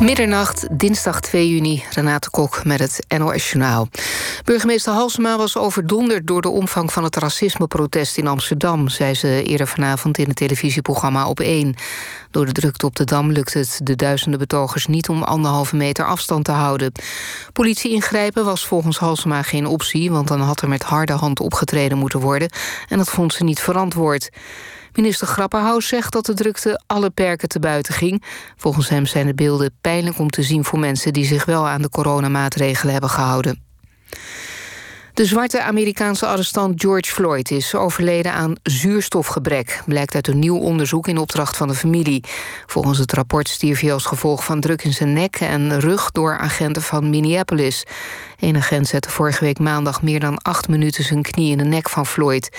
Middernacht, dinsdag 2 juni, Renate Kok met het NOS Journaal. Burgemeester Halsema was overdonderd door de omvang van het racismeprotest in Amsterdam, zei ze eerder vanavond in het televisieprogramma Op 1. Door de drukte op de Dam lukt het de duizenden betogers niet om anderhalve meter afstand te houden. Politie ingrijpen was volgens Halsema geen optie, want dan had er met harde hand opgetreden moeten worden en dat vond ze niet verantwoord. Minister Grapperhaus zegt dat de drukte alle perken te buiten ging. Volgens hem zijn de beelden pijnlijk om te zien voor mensen die zich wel aan de coronamaatregelen hebben gehouden. De zwarte Amerikaanse arrestant George Floyd is overleden aan zuurstofgebrek, blijkt uit een nieuw onderzoek in opdracht van de familie. Volgens het rapport stierf hij als gevolg van druk in zijn nek en rug door agenten van Minneapolis. Een agent zette vorige week maandag meer dan acht minuten zijn knie in de nek van Floyd.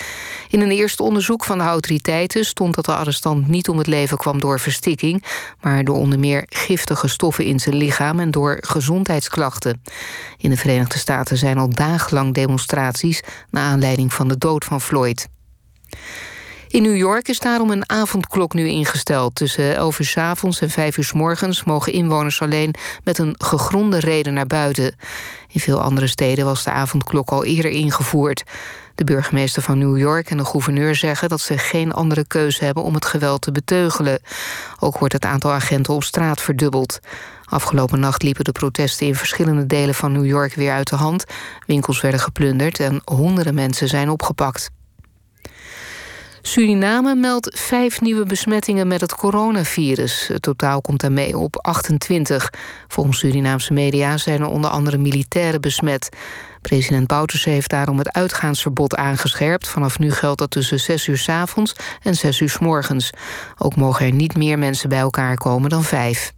In een eerste onderzoek van de autoriteiten stond dat de arrestant niet om het leven kwam door verstikking, maar door onder meer giftige stoffen in zijn lichaam en door gezondheidsklachten. In de Verenigde Staten zijn al dagenlang demonstraties naar aanleiding van de dood van Floyd. In New York is daarom een avondklok nu ingesteld. Tussen 11 uur s avonds en 5 uur s morgens mogen inwoners alleen met een gegronde reden naar buiten. In veel andere steden was de avondklok al eerder ingevoerd. De burgemeester van New York en de gouverneur zeggen dat ze geen andere keuze hebben om het geweld te beteugelen. Ook wordt het aantal agenten op straat verdubbeld. Afgelopen nacht liepen de protesten in verschillende delen van New York weer uit de hand. Winkels werden geplunderd en honderden mensen zijn opgepakt. Suriname meldt vijf nieuwe besmettingen met het coronavirus. Het totaal komt daarmee op 28. Volgens Surinaamse media zijn er onder andere militairen besmet. President Bouterse heeft daarom het uitgaansverbod aangescherpt. Vanaf nu geldt dat tussen 6 uur s avonds en 6 uur s morgens. Ook mogen er niet meer mensen bij elkaar komen dan vijf.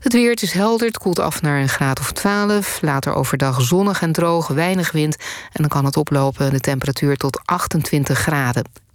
Het weer, het is helder, het koelt af naar een graad of 12. Later overdag zonnig en droog, weinig wind. En dan kan het oplopen de temperatuur tot 28 graden.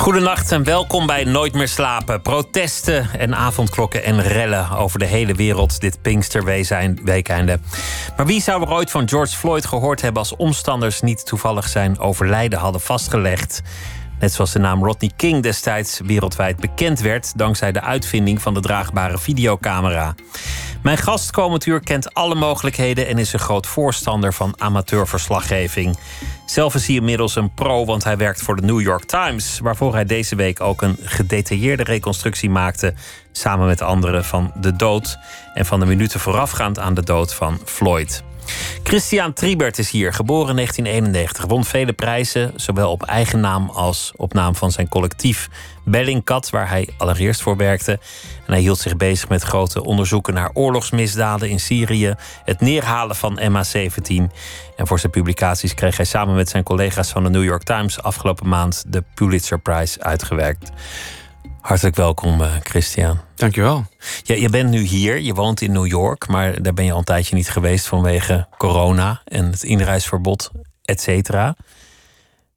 Goedenacht en welkom bij Nooit meer slapen. Protesten en avondklokken en rellen over de hele wereld dit Pinksterweekende. Maar wie zou er ooit van George Floyd gehoord hebben als omstanders niet toevallig zijn overlijden hadden vastgelegd? Net zoals de naam Rodney King destijds wereldwijd bekend werd dankzij de uitvinding van de draagbare videocamera. Mijn gast komend uur kent alle mogelijkheden en is een groot voorstander van amateurverslaggeving. Zelf is hij inmiddels een pro, want hij werkt voor de New York Times, waarvoor hij deze week ook een gedetailleerde reconstructie maakte, samen met anderen van de dood en van de minuten voorafgaand aan de dood van Floyd. Christian Triebert is hier, geboren in 1991. Won vele prijzen, zowel op eigen naam als op naam van zijn collectief Bellingcat, waar hij allereerst voor werkte. En hij hield zich bezig met grote onderzoeken naar oorlogsmisdaden in Syrië, het neerhalen van MH17. En voor zijn publicaties kreeg hij samen met zijn collega's van de New York Times afgelopen maand de Pulitzer Prize uitgewerkt. Hartelijk welkom, uh, Christian. Dankjewel. Ja, je bent nu hier, je woont in New York, maar daar ben je al een tijdje niet geweest vanwege corona en het inreisverbod, et cetera.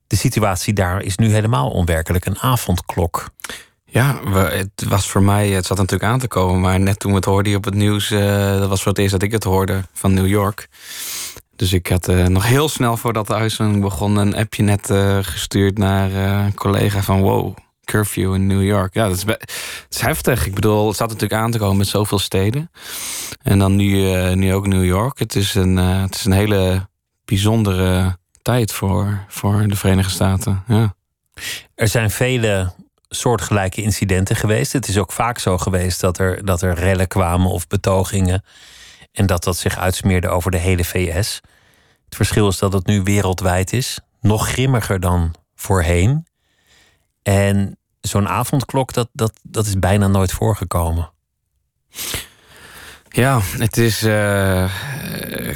De situatie daar is nu helemaal onwerkelijk, een avondklok. Ja, het was voor mij, het zat natuurlijk aan te komen, maar net toen we het hoorden op het nieuws, uh, dat was voor het eerst dat ik het hoorde van New York. Dus ik had uh, nog heel snel voordat de uitzending begon een appje net uh, gestuurd naar een collega van wow, curfew in New York. Ja, dat is, is heftig. Ik bedoel, het staat natuurlijk aan te komen met zoveel steden. En dan nu, uh, nu ook New York. Het is een, uh, het is een hele bijzondere tijd voor, voor de Verenigde Staten. Ja. Er zijn vele soortgelijke incidenten geweest. Het is ook vaak zo geweest dat er, dat er rellen kwamen of betogingen. En dat dat zich uitsmeerde over de hele VS. Het verschil is dat het nu wereldwijd is. Nog grimmiger dan voorheen. En zo'n avondklok, dat, dat, dat is bijna nooit voorgekomen. Ja, het is. Uh,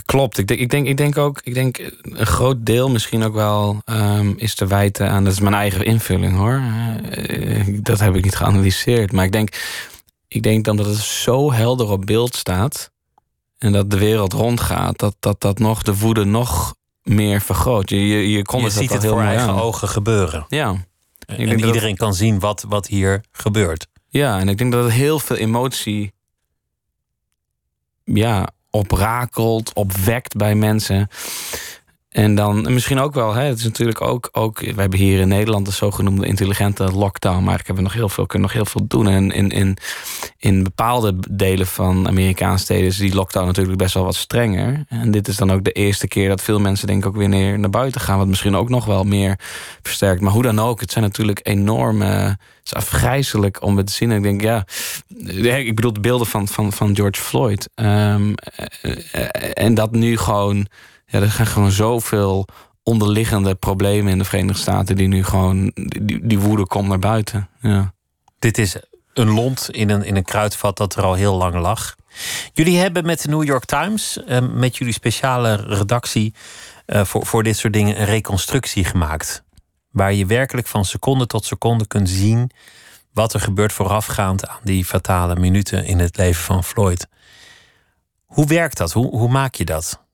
klopt. Ik denk, ik, denk, ik denk ook. Ik denk een groot deel misschien ook wel. Um, is te wijten aan. Dat is mijn eigen invulling hoor. Uh, dat heb ik niet geanalyseerd. Maar ik denk. Ik denk dan dat het zo helder op beeld staat. En dat de wereld rondgaat. Dat dat, dat nog de woede nog meer vergroot. Je, je, je kon je het ziet het heel voor eigen aan. ogen gebeuren. Ja. En iedereen kan zien wat, wat hier gebeurt. Ja, en ik denk dat het heel veel emotie ja, oprakelt, opwekt bij mensen. En dan misschien ook wel, hè, het is natuurlijk ook, ook, we hebben hier in Nederland de zogenoemde intelligente lockdown, maar ik heb nog heel veel, kunnen nog heel veel doen. En in, in, in bepaalde delen van Amerikaanse steden is die lockdown natuurlijk best wel wat strenger. En dit is dan ook de eerste keer dat veel mensen denk ik ook weer neer naar buiten gaan, wat misschien ook nog wel meer versterkt. Maar hoe dan ook, het zijn natuurlijk enorme, het is afgrijzelijk om het te zien. En ik denk, ja, ik bedoel de beelden van, van, van George Floyd. Um, en dat nu gewoon ja, er gaan gewoon zoveel onderliggende problemen in de Verenigde Staten die nu gewoon die, die woede komt naar buiten. Ja. Dit is een lont in een, in een kruidvat dat er al heel lang lag. Jullie hebben met de New York Times, eh, met jullie speciale redactie eh, voor, voor dit soort dingen, een reconstructie gemaakt. Waar je werkelijk van seconde tot seconde kunt zien wat er gebeurt voorafgaand aan die fatale minuten in het leven van Floyd. Hoe werkt dat? Hoe, hoe maak je dat?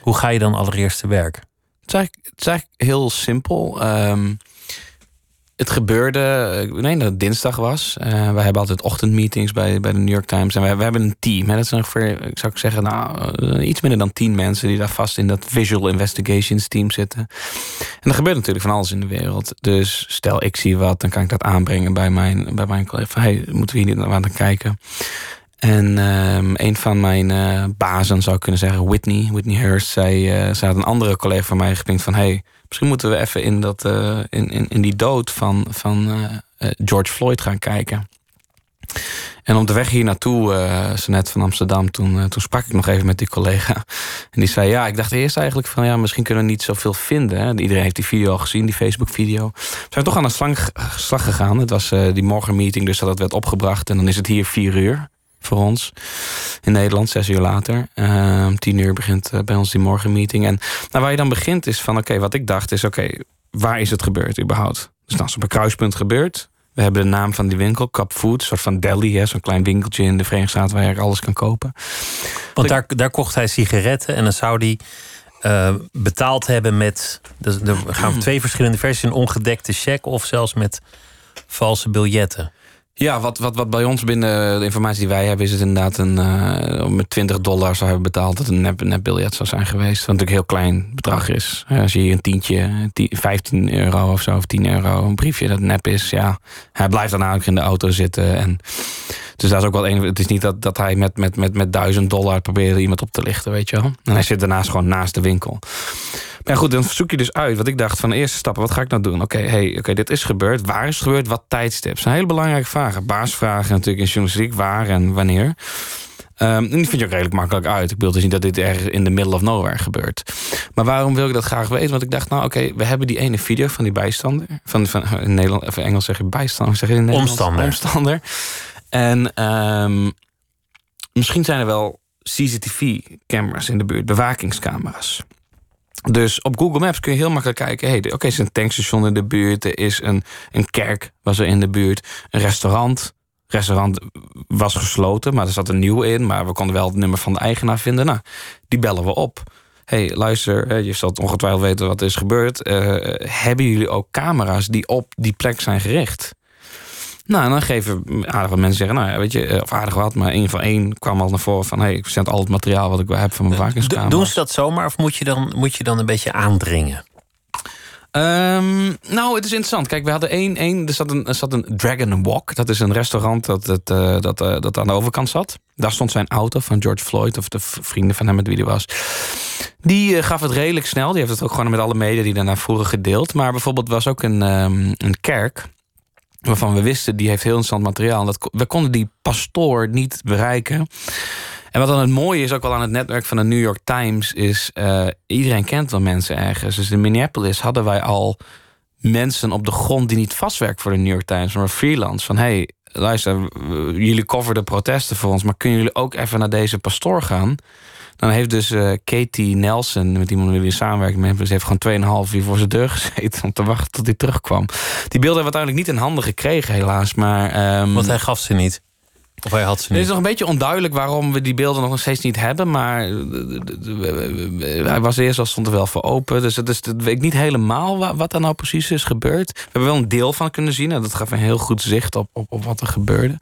Hoe ga je dan allereerst te werk? Het is eigenlijk, het is heel simpel. Ehm, het gebeurde, ik denk dat het dinsdag was. Uh, wij hebben altijd ochtendmeetings bij, bij de New York Times. En we, we hebben een team. Hè. Dat zijn ongeveer, ik zou zeggen, nou, eh, iets minder dan tien mensen die daar vast in dat Visual Investigations team zitten. En er gebeurt natuurlijk van alles in de wereld. Dus stel ik zie wat, dan kan ik dat aanbrengen bij mijn, bij mijn collega. Moeten we hier niet naar kijken? En um, een van mijn uh, bazen, zou ik kunnen zeggen, Whitney, Whitney Hurst, zei, uh, had een andere collega van mij gepinkt van... hey, misschien moeten we even in, dat, uh, in, in, in die dood van, van George Floyd gaan kijken. En op de weg hier naartoe, uh, net van Amsterdam, toen, toen sprak ik nog even met die collega. En die zei, ja, ik dacht eerst eigenlijk van, ja, misschien kunnen we niet zoveel vinden. Hè. Iedereen heeft die video al gezien, die Facebook-video. We zijn toch aan de slag, gegaan. Het was die morgenmeeting, dus dat werd opgebracht. En dan is het hier vier uur voor ons in Nederland, zes uur later. Uh, tien uur begint uh, bij ons die morgenmeeting. En nou, waar je dan begint is van, oké, wat ik dacht is, oké, waar is het gebeurd überhaupt? Dus dan is op een kruispunt gebeurd. We hebben de naam van die winkel, Cup Food, een soort van deli, zo'n klein winkeltje in de Verenigde Staten waar je alles kan kopen. Want daar, daar kocht hij sigaretten en dan zou hij uh, betaald hebben met. Dus er gaan twee verschillende versies: een ongedekte cheque of zelfs met valse biljetten. Ja, wat, wat, wat bij ons binnen de informatie die wij hebben, is het inderdaad een uh, met 20 dollar zou hebben betaald dat een nep, nep biljet zou zijn geweest. Wat natuurlijk een heel klein bedrag is. Als je hier een tientje, 15 euro of zo, of 10 euro, een briefje dat nep is, ja, hij blijft dan eigenlijk in de auto zitten. En, dus dat is ook wel een. Het is niet dat, dat hij met, met, met, met 1000 dollar probeerde iemand op te lichten, weet je wel. En hij zit daarnaast gewoon naast de winkel. Maar goed, dan zoek je dus uit wat ik dacht van de eerste stappen. Wat ga ik nou doen? Oké, hey, oké, dit is gebeurd. Waar is het gebeurd? Wat tijdstip? Dat zijn hele belangrijke vragen. Baasvragen natuurlijk in journalistiek. Waar en wanneer? Um, en die vind je ook redelijk makkelijk uit. Ik bedoel dus niet dat dit ergens in de middle of nowhere gebeurt. Maar waarom wil ik dat graag weten? Want ik dacht, nou oké, we hebben die ene video van die bijstander. Van, van in Nederland, even Engels zeg je bijstander. Zeg je in Nederland? Omstander. Omstander. En um, misschien zijn er wel CCTV-cameras in de buurt, bewakingscamera's. Dus op Google Maps kun je heel makkelijk kijken. Hey, oké, er is een tankstation in de buurt. Er is een, een kerk was er in de buurt. Een restaurant. restaurant was gesloten, maar er zat een nieuw in. Maar we konden wel het nummer van de eigenaar vinden. Nou, die bellen we op. hey, luister, je zult ongetwijfeld weten wat er is gebeurd. Uh, hebben jullie ook camera's die op die plek zijn gericht? Nou, en dan geven aardig wat mensen zeggen, nou ja, weet je, eh, of aardig wat, maar één van één kwam al naar voren van, hé, hey, ik zend al het materiaal wat ik heb van mijn bewakingskamera. Doen ze dat zomaar of moet je dan, moet je dan een beetje aandringen? Um, nou, het is interessant. Kijk, we hadden één, één er, zat een, er zat een Dragon Walk. Dat is een restaurant dat, dat, uh, dat, uh, dat aan de overkant zat. Daar stond zijn auto van George Floyd, of de vrienden van hem met wie die was. Die uh, gaf het redelijk snel. Die heeft het ook gewoon met alle media die daarna vroeger gedeeld. Maar bijvoorbeeld was ook een, um, een kerk waarvan we wisten, die heeft heel interessant materiaal. Dat, we konden die pastoor niet bereiken. En wat dan het mooie is, ook wel aan het netwerk van de New York Times, is uh, iedereen kent wel mensen ergens. Dus in Minneapolis hadden wij al mensen op de grond die niet vastwerken voor de New York Times, maar freelance. Van hey, luister, jullie coverden protesten voor ons, maar kunnen jullie ook even naar deze pastoor gaan? Dan heeft dus uh, Katie Nelson, met iemand met wie we samenwerken met hem, heeft gewoon 2,5 uur voor zijn deur gezeten om te wachten tot hij terugkwam. Die beelden hebben we uiteindelijk niet in handen gekregen, helaas. Maar, um, Want hij gaf ze niet. Of hij had ze Het is nog een beetje onduidelijk waarom we die beelden nog steeds niet hebben. Maar eh, hij was eerst al stond er wel voor open. Dus het is, dat weet ik niet helemaal wa- wat er nou precies is gebeurd. We hebben wel een deel van kunnen zien. En dat gaf een heel goed zicht op, op, op wat er gebeurde.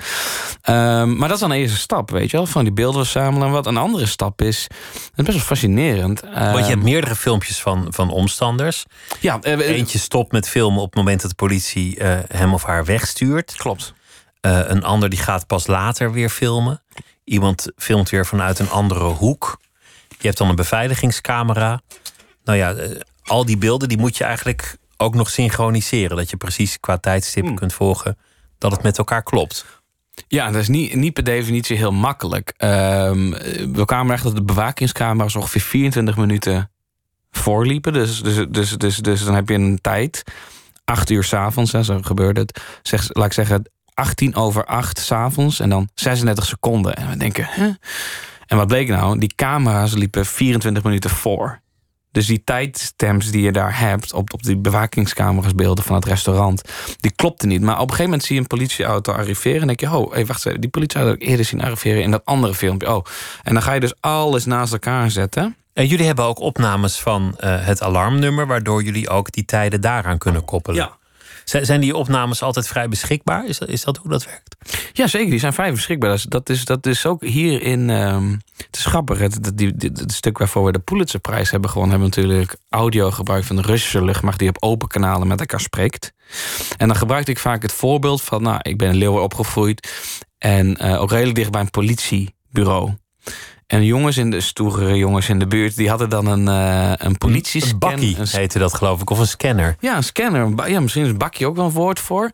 Ehm, maar dat is dan een eerste stap, weet je wel. Van die beelden verzamelen. En wat een andere stap is. Dat is best wel fascinerend. Want je Ehm, hebt meerdere filmpjes van, van omstanders. ja, eh, Eentje stopt met filmen op het moment dat de politie eh, hem of haar wegstuurt. klopt. Eh, een ander die gaat pas later weer filmen. Iemand filmt weer vanuit een andere hoek. Je hebt dan een beveiligingscamera. Nou ja, eh, al die beelden die moet je eigenlijk ook nog synchroniseren. Dat je precies qua tijdstip Hmm. kunt volgen dat het met elkaar klopt. Ja, dat is niet, niet per definitie heel makkelijk. Ehm, we kwamen echt dat de bewakingscamera's ongeveer 24 minuten voorliepen. Dus, dus, dus, dus, dus dan heb je een tijd. Acht uur s'avonds, zo gebeurde het. Zeg, laat ik zeggen, 18 over 8 s'avonds en dan 36 seconden. En we denken, hè? En wat bleek nou? Die camera's liepen 24 minuten voor. Dus die tijdstamps die je daar hebt op, op die bewakingscamera's beelden van het restaurant, die klopte niet. Maar op een gegeven moment zie je een politieauto arriveren en denk je, oh, hey, wacht even, die politieauto heb ik eerder zien arriveren in dat andere filmpje. Oh, en dan ga je dus alles naast elkaar zetten. En jullie hebben ook opnames van eh, het alarmnummer, waardoor jullie ook die tijden daaraan kunnen koppelen. Zijn, zijn die opnames altijd vrij beschikbaar? Is dat, is dat hoe dat werkt? Ja, zeker. Die zijn vrij beschikbaar. Dat is, dat is, dat is ook hier in. ehm, het is grappig. Het, die, stuk waarvoor we de Pulitzerprijs hebben gewonnen, hebben natuurlijk audio gebruikt van de Russische luchtmacht die op open kanalen met elkaar spreekt. En dan gebruikte ik vaak het voorbeeld van, nou, ik ben in Leeuwen opgegroeid en eh, ook redelijk dicht bij een politiebureau. En jongens in de stoere jongens in de buurt, die hadden dan een, eh een politie Een bakkie Een heette dat geloof ik, of een scanner. ja, een scanner. Ja, misschien is een bakje ook wel een woord voor.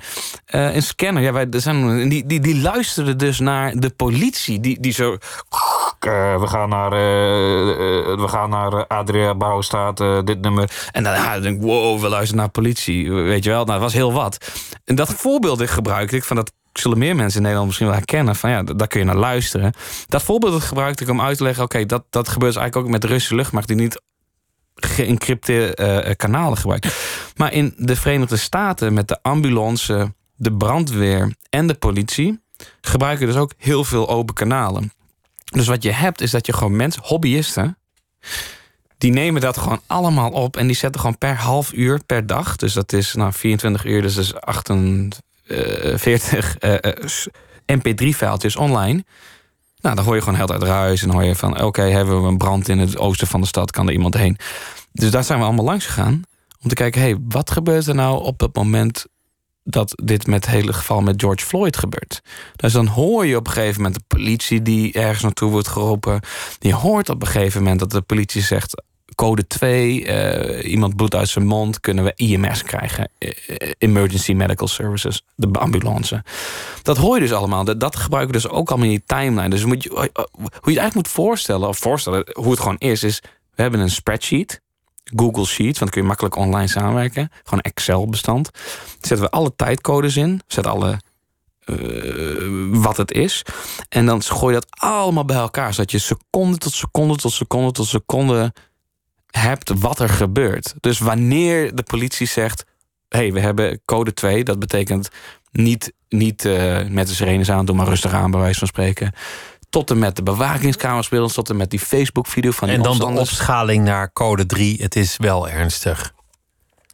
Eh, een scanner. Ja, wij, er zijn, die, die, die luisteren dus naar de politie. Die, die zo. eh, we gaan naar, we gaan naar Adria Bouwstraat, eh, dit nummer. En dan denk ik, wow, we luisteren naar politie. Weet je wel, nou, dat was heel wat. En dat voorbeeld ik gebruikte ik van dat zullen meer mensen in Nederland misschien wel herkennen. Van ja, daar kun je naar luisteren. Dat voorbeeld gebruikte ik om uit te leggen: oké, dat, dat gebeurt dus eigenlijk ook met de Russische luchtmacht, die niet geëncrypteerde eh, eh, kanalen gebruikt. Maar in de Verenigde Staten, met de ambulance, de brandweer en de politie, gebruiken dus ook heel veel open kanalen. Dus wat je hebt, is dat je gewoon mensen, hobbyisten, die nemen dat gewoon allemaal op en die zetten gewoon per half uur per dag. Dus dat is nou 24 uur, dus dat is 8, eh, 40 eh, eh, mp3-fijltjes online. Nou, dan hoor je gewoon heel uit ruis. En hoor je van, oké, hebben we een brand in het oosten van de stad? Kan er iemand heen? Dus daar zijn we allemaal langs gegaan. Om te kijken, hé, hey, wat gebeurt er nou op het moment... dat dit met het hele geval met George Floyd gebeurt? Dus dan hoor je op een gegeven moment de politie die ergens naartoe wordt geroepen. Die hoort op een gegeven moment dat de politie zegt code 2, eh, iemand bloedt uit zijn mond... kunnen we IMS krijgen, eh, eh, Emergency Medical Services, de ambulance. Dat hoor je dus allemaal. Dat, dat gebruiken we dus ook allemaal in je timeline. Dus moet je, hoe je het eigenlijk moet voorstellen, of voorstellen hoe het gewoon is, is we hebben een spreadsheet, Google Sheets, want dan kun je makkelijk online samenwerken. Gewoon Excel-bestand. Zetten we alle tijdcodes in, zetten alle eh, wat het is. En dan gooi je dat allemaal bij elkaar, zodat je seconde tot seconde tot seconde tot seconde hebt wat er gebeurt. Dus wanneer de politie zegt: hé, hey, we hebben code 2, dat betekent niet, niet eh, met de sirenes aan, doe maar rustig aan, bij wijze van spreken. Tot en met de bewakingscameraspeelers, tot en met die Facebook-video van die En dan de opschaling naar code 3. Het is wel ernstig.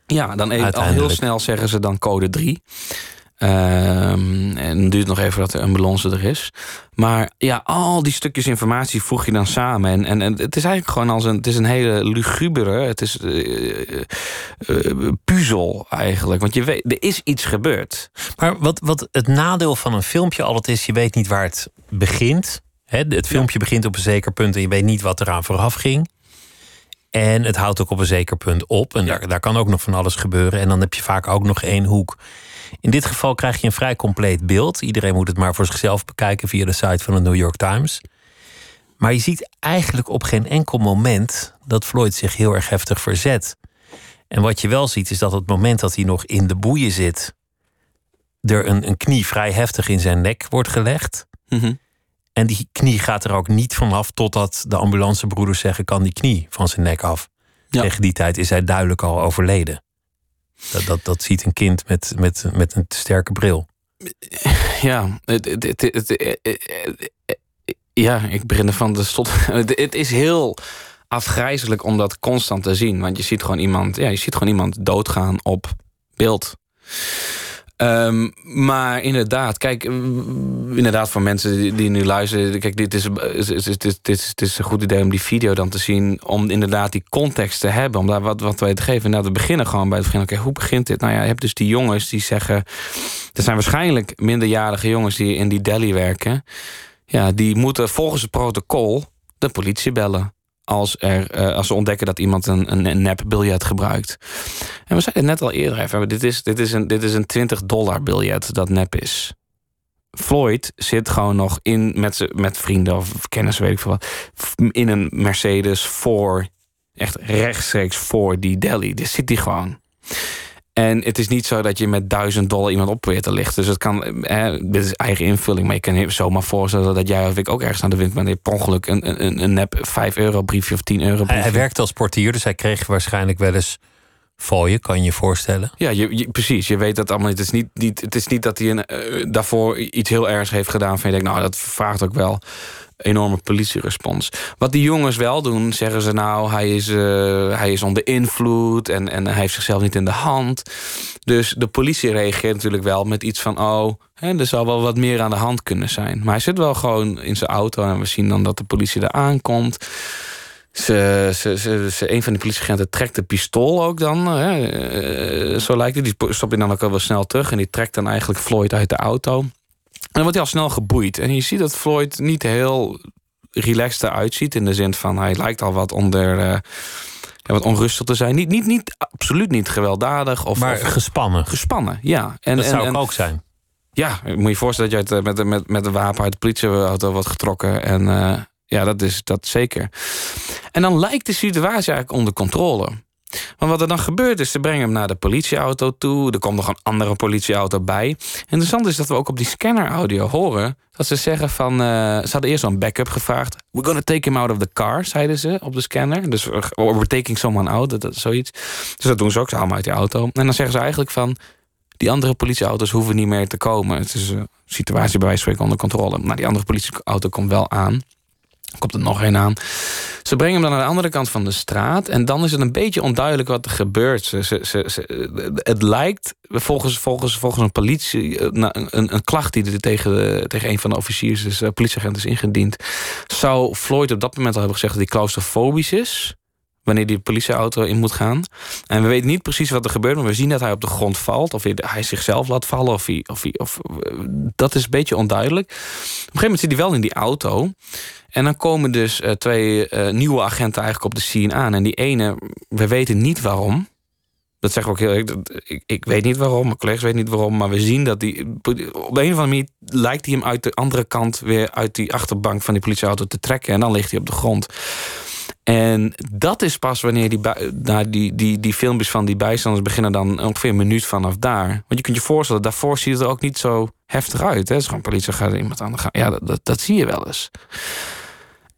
Ja, dan even, al heel snel zeggen ze dan code 3. Ehm, en dan duurt het nog even dat de ambulance er is. Maar ja, al die stukjes informatie voeg je dan samen. En, en, en het is eigenlijk gewoon als een, het is een hele lugubere, het is eh, eh, eh, puzzel eigenlijk. Want je weet, er is iets gebeurd. Maar wat, wat het nadeel van een filmpje altijd is, je weet niet waar het begint. Het filmpje begint op een zeker punt en je weet niet wat eraan vooraf ging. En het houdt ook op een zeker punt op. En daar, daar kan ook nog van alles gebeuren. En dan heb je vaak ook nog één hoek. In dit geval krijg je een vrij compleet beeld. Iedereen moet het maar voor zichzelf bekijken via de site van de New York Times. Maar je ziet eigenlijk op geen enkel moment dat Floyd zich heel erg heftig verzet. En wat je wel ziet is dat op het moment dat hij nog in de boeien zit, er een, een knie vrij heftig in zijn nek wordt gelegd. En die knie gaat er ook niet vanaf totdat de ambulancebroeders zeggen: kan die knie van zijn nek af. Ja. Tegen die tijd is hij duidelijk al overleden. Dat, dat, dat ziet een kind met, met, met een te sterke bril. Ja, het, het, het, ja, ik begin ervan de stot. Het, het is heel afgrijzelijk om dat constant te zien. Want je ziet gewoon iemand, ja, je ziet gewoon iemand doodgaan op beeld. Ehm, maar inderdaad, kijk, inderdaad, voor mensen die, nu luisteren, kijk, dit is, is, dit is een goed idee om die video dan te zien, om inderdaad die context te hebben, om daar wat, wat wij te geven. Nou, we beginnen gewoon bij het begin. Oké, hoe begint dit? Nou ja, je hebt dus die jongens die zeggen, er zijn waarschijnlijk minderjarige jongens die in die deli werken. Ja, die moeten volgens het protocol de politie bellen. Als, er, eh, als ze ontdekken dat iemand een, een, een nep-biljet gebruikt. En we zeiden het net al eerder even: dit is, dit is, een, dit is een 20 dollar biljet dat nep is. Floyd zit gewoon nog in met, met vrienden of kennissen, weet ik veel wat. In een Mercedes voor, echt rechtstreeks voor die deli. Dit zit hij gewoon. En het is niet zo dat je met duizend dollar iemand op probeert te lichten. Dus het kan, eh, dit is eigen invulling. Maar je kan je zomaar voorstellen dat jij of ik ook ergens aan de wind ben. En je per ongeluk een, een, een nep 5 euro briefje of 10 euro Hij, briefje. hij werkte als portier, dus hij kreeg waarschijnlijk wel eens fooien, kan je je voorstellen. Ja, je, je- precies. Je weet dat allemaal niet. Het is niet, niet, het is niet dat hij een, eh, daarvoor iets heel ergs heeft gedaan. Van je denkt, nou, dat vraagt ook wel enorme politierespons. Wat die jongens wel doen, zeggen ze nou, hij is, eh, hij is onder invloed en, en hij heeft zichzelf niet in de hand. Dus de politie reageert natuurlijk wel met iets van, oh, hè, er zal wel wat meer aan de hand kunnen zijn. Maar hij zit wel gewoon in zijn auto en we zien dan dat de politie er aankomt. Ze, ze, ze, ze- een van die politieagenten trekt de pistool ook dan. Hè, eh, zo lijkt het. Die stopt hij dan ook wel snel terug. En die trekt dan eigenlijk Floyd uit de auto. En dan wordt hij al snel geboeid. En je ziet dat Floyd niet heel relaxed eruit ziet. In de zin van hij lijkt al wat onder. ja, wat onrustig te zijn. Niet, niet, niet, absoluut niet gewelddadig. Of, Maar of gespannen. gespannen, ja. En, Dat en- zou en- ook zijn. ja, moet je je voorstellen dat je uit, eh, met, met, met een wapen uit de politieauto wordt getrokken. En eh, ja, dat is dat zeker. En dan lijkt de situatie eigenlijk onder controle. Maar wat er dan gebeurt is, ze brengen hem naar de politieauto toe. Er komt nog een andere politieauto bij. Interessant is dat we ook op die scanner-audio horen... dat ze zeggen van... eh, ze hadden eerst zo'n backup gevraagd. We're gonna take him out of the car, zeiden ze op de scanner. Dus uh, we're taking someone out, dat, dat zoiets. Dus dat doen ze ook, ze halen hem uit die auto. En dan zeggen ze eigenlijk van... die andere politieauto's hoeven niet meer te komen. Het is een situatie bij wijze van onder controle. Nou, die andere politieauto komt wel aan. Komt er nog een aan. Ze brengen hem dan naar de andere kant van de straat. En dan is het een beetje onduidelijk wat er gebeurt. Ze, ze, het lijkt volgens, volgens, volgens een politie. eh, nou, Een, een, klacht die er tegen, tegen een van de officiers, dus uh, politieagent, is ingediend. Zou Floyd op dat moment al hebben gezegd dat hij claustrofobisch is. Wanneer die politieauto in moet gaan. En we weten niet precies wat er gebeurt. Maar we zien dat hij op de grond valt. Of hij, zichzelf laat vallen. Of of of, dat is een beetje onduidelijk. Op een gegeven moment zit hij wel in die auto. En dan komen dus eh, twee eh, nieuwe agenten eigenlijk op de scene aan. En die ene, we weten niet waarom. Dat zeg ik ook heel Ik, ik weet niet waarom, mijn collega's weten niet waarom. Maar we zien dat die. Op een of andere manier lijkt hij hem uit de andere kant weer uit die achterbank van die politieauto te trekken. En dan ligt hij op de grond. En dat is pas wanneer die, bij- nou, die, die, die filmpjes van die bijstanders beginnen dan ongeveer een minuut vanaf daar. Want je kunt je voorstellen, daarvoor ziet het er ook niet zo heftig uit. Hè? Het is gewoon politie, gaat iemand aan de gang. Ja, dat, dat, dat zie je wel eens.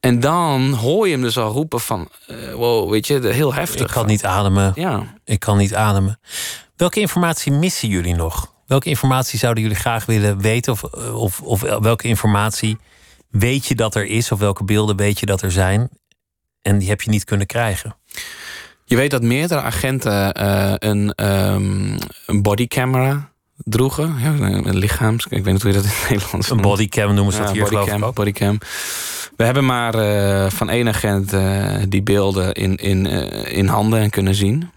En dan hoor je hem dus al roepen van, eh, wow, weet je, heel heftig. Ik kan niet ademen. Ja. Ik kan niet ademen. Welke informatie missen jullie nog? Welke informatie zouden jullie graag willen weten? Of, of, of welke informatie weet je dat er is? Of welke beelden weet je dat er zijn? En die heb je niet kunnen krijgen. Je weet dat meerdere agenten eh, een, ehm, een bodycamera droegen. Ja, een, lichaams... Ik weet niet hoe je dat in het Nederlands Een bodycam noemen ze dat Ja, hier geloof ik bodycam, ook. bodycam. We hebben maar eh, van één agent eh, die beelden in, in, eh, in handen en kunnen zien.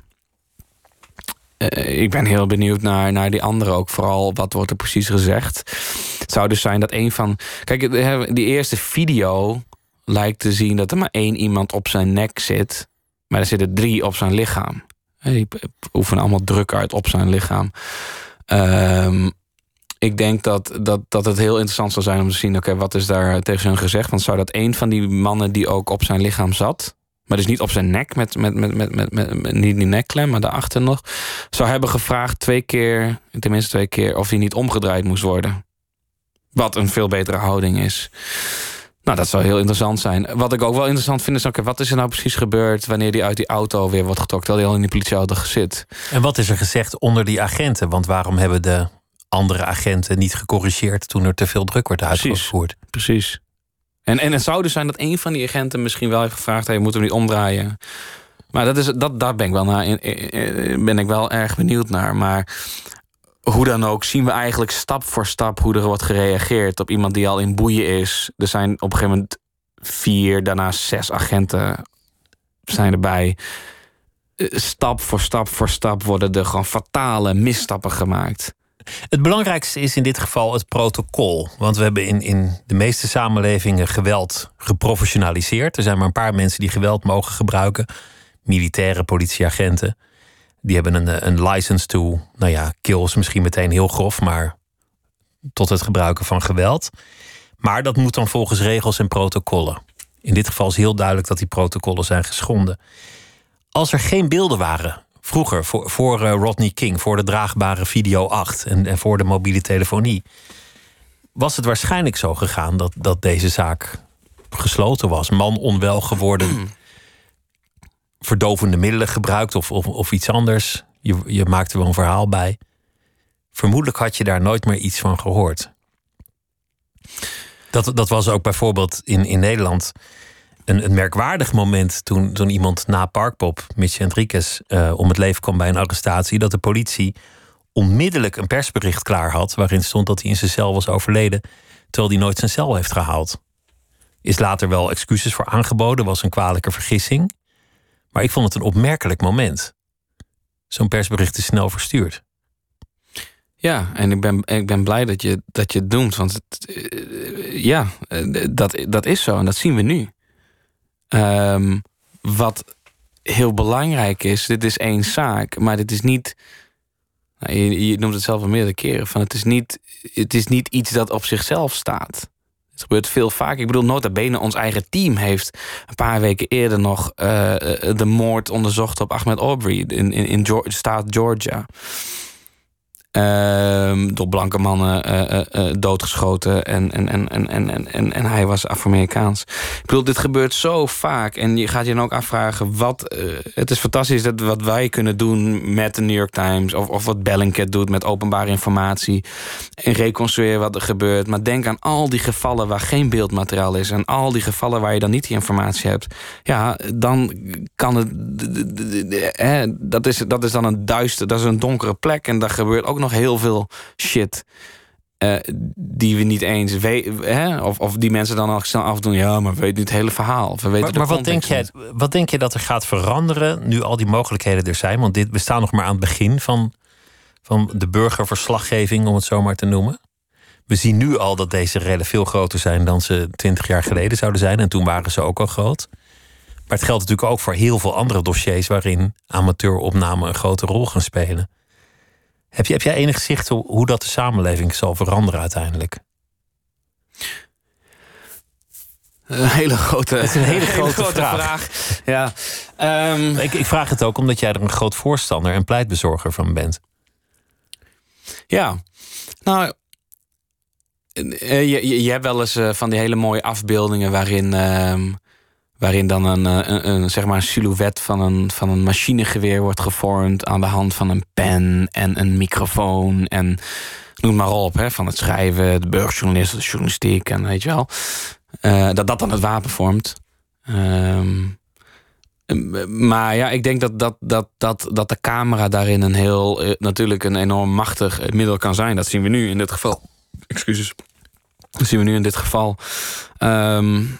Ik ben heel benieuwd naar, naar die andere ook. Vooral wat wordt er precies gezegd. Het zou dus zijn dat een van. Kijk, die eerste video lijkt te zien dat er maar één iemand op zijn nek zit. Maar er zitten drie op zijn lichaam. Die oefenen allemaal druk uit op zijn lichaam. Ehm, ik denk dat, dat, dat het heel interessant zou zijn om te zien... oké, wat is daar tegen hun gezegd? Want zou dat een van die mannen die ook op zijn lichaam zat... maar dus niet op zijn nek, met, met, met, met, met, met, niet die nekklem, maar daarachter nog... zou hebben gevraagd twee keer, tenminste twee keer... of hij niet omgedraaid moest worden. Wat een veel betere houding is. Nou, dat zou heel interessant zijn. Wat ik ook wel interessant vind is... oké, wat is er nou precies gebeurd... wanneer hij uit die auto weer wordt getrokken... terwijl hij al in die politieauto zit? En wat is er gezegd onder die agenten? Want waarom hebben de andere agenten niet gecorrigeerd toen er te veel druk werd uitgevoerd. Precies. En, en het zou dus zijn dat een van die agenten misschien wel heeft gevraagd: hey, moeten we niet omdraaien? Maar dat is, dat, daar ben ik, wel naar, ben ik wel erg benieuwd naar. Maar hoe dan ook, zien we eigenlijk stap voor stap hoe er wordt gereageerd op iemand die al in boeien is. Er zijn op een gegeven moment vier, daarna zes agenten zijn erbij. Eh, stap voor stap voor stap worden er gewoon fatale misstappen gemaakt. Het belangrijkste is in dit geval het protocol. Want we hebben in, in de meeste samenlevingen geweld geprofessionaliseerd. Er zijn maar een paar mensen die geweld mogen gebruiken. Militaire politieagenten. Die hebben een, een license to, nou ja, kills misschien meteen heel grof, maar tot het gebruiken van geweld. Maar dat moet dan volgens regels en protocollen. In dit geval is heel duidelijk dat die protocollen zijn geschonden. Als er geen beelden waren, vroeger, voor, voor uh, Rodney King, voor de draagbare Video 8 en, en voor de mobiele telefonie, was het waarschijnlijk zo gegaan dat, dat deze zaak gesloten was. Man onwel geworden, verdovende middelen gebruikt of, of, of iets anders. Je, je maakte wel een verhaal bij. Vermoedelijk had je daar nooit meer iets van gehoord. Dat, dat was ook bijvoorbeeld in, in Nederland een, merkwaardig moment toen, toen iemand na Parkpop, Mitch Henriquez, uh, om het leven kwam bij een arrestatie, dat de politie onmiddellijk een persbericht klaar had waarin stond dat hij in zijn cel was overleden, terwijl hij nooit zijn cel heeft gehaald. Is later wel excuses voor aangeboden, was een kwalijke vergissing. Maar ik vond het een opmerkelijk moment. Zo'n persbericht is snel verstuurd. Ja, en ik ben, ik ben blij dat je, dat je het doet. Want het, eh, ja, eh, dat, dat is zo en dat zien we nu. Ehm, wat heel belangrijk is, dit is één zaak, maar dit is niet. Nou, je, noemt het zelf al meerdere keren. Van het, is niet, het is niet iets dat op zichzelf staat. Het gebeurt veel vaak. Ik bedoel, nota bene, ons eigen team heeft een paar weken eerder nog uh, de moord onderzocht op Ahmed Aubrey in, in, in staat Georgia. Ehm, door blanke mannen uh, uh, doodgeschoten. En, en, en, en, en, en, hij was Afro-Amerikaans. Ik bedoel, dit gebeurt zo vaak. En je gaat je dan ook afvragen... Wat, het is fantastisch dat wat wij kunnen doen met de New York Times... of, of wat Bellingcat doet met openbare informatie... en reconstrueren wat er gebeurt. Maar denk aan al die gevallen waar geen beeldmateriaal is... en al die gevallen waar je dan niet die informatie hebt. Ja, dan kan het... Dat is, dat is dan een duister, dat is een donkere plek... en daar gebeurt ook nog heel veel shit. Uh, die we niet eens weten. Of, of die mensen dan al snel afdoen. Ja, maar we weten niet het hele verhaal. We weten maar, maar wat, denk jij, wat denk je dat er gaat veranderen nu al die mogelijkheden er zijn? Want dit, we staan nog maar aan het begin van, van de burgerverslaggeving, om het zo maar te noemen. We zien nu al dat deze rellen veel groter zijn dan ze twintig jaar geleden zouden zijn. En toen waren ze ook al groot. Maar het geldt natuurlijk ook voor heel veel andere dossiers waarin amateuropnamen een grote rol gaan spelen. Heb, je, heb jij enig zicht op hoe dat de samenleving zal veranderen uiteindelijk? Een hele grote, het is een hele, grote, vraag. Ja. Um, ik, ik, vraag het ook omdat jij er een groot voorstander en pleitbezorger van bent. Ja, nou, je, je, je hebt wel eens uh, van die hele mooie afbeeldingen waarin um, Waarin dan een, eh, een, een, zeg maar een silhouet van een, van een machinegeweer wordt gevormd aan de hand van een pen en een microfoon en noem maar op, hè, van het schrijven, de burgerjournalist, de journalistiek en weet je wel. Uh, dat dat dan het wapen vormt. Um, maar ja, ik denk dat, dat, dat, dat, dat de camera daarin een heel, uh, natuurlijk een enorm machtig middel kan zijn. Dat zien we nu in dit geval. Excuses. Dat zien we nu in dit geval. Um,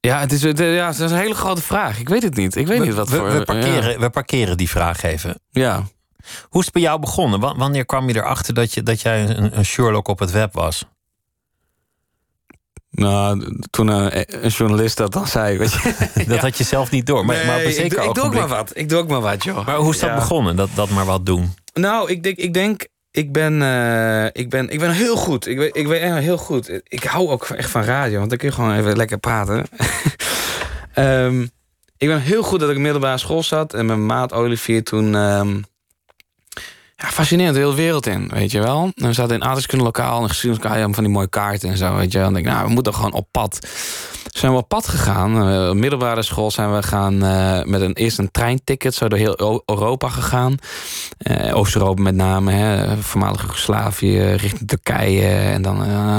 Ja, het is, ja, het is een hele grote vraag. Ik weet het niet. Ik weet we, niet wat we, voor... We parkeren, ja. we parkeren die vraag even. Ja. Hoe is het bij jou begonnen? Wanneer kwam je erachter dat, je, dat jij een, een Sherlock op het web was? Nou, toen een, een, journalist dat dan zei, weet je. dat ja. had je zelf niet door. Maar, nee, maar op een zeker ik, doe, ik doe ook maar wat. Ik doe ook maar wat, joh. Maar hoe is dat Ja. begonnen, dat, dat maar wat doen? Nou, ik denk, ik denk, ik ben, eh, ik ben, ik ben heel goed. Ik ben, ik ben echt heel goed. Ik hou ook echt van radio, want dan kun je gewoon even lekker praten. Ehm, ik ben heel goed dat ik middelbare school zat en mijn maat Olivier toen ehm, ja, fascinerend, de hele wereld in, weet je wel. En we zaten in aardrijkskunde lokaal en geschiedenislokaal van die mooie kaarten en zo, weet je wel. En ik denk, nou, we moeten gewoon op pad. Zijn we op pad gegaan. Uh, middelbare school zijn we gaan uh, met een, eerst een treinticket, zo door heel Europa gegaan. Uh, Oost-Europa met name, hè, voormalige Joegoslavië, richting Turkije en dan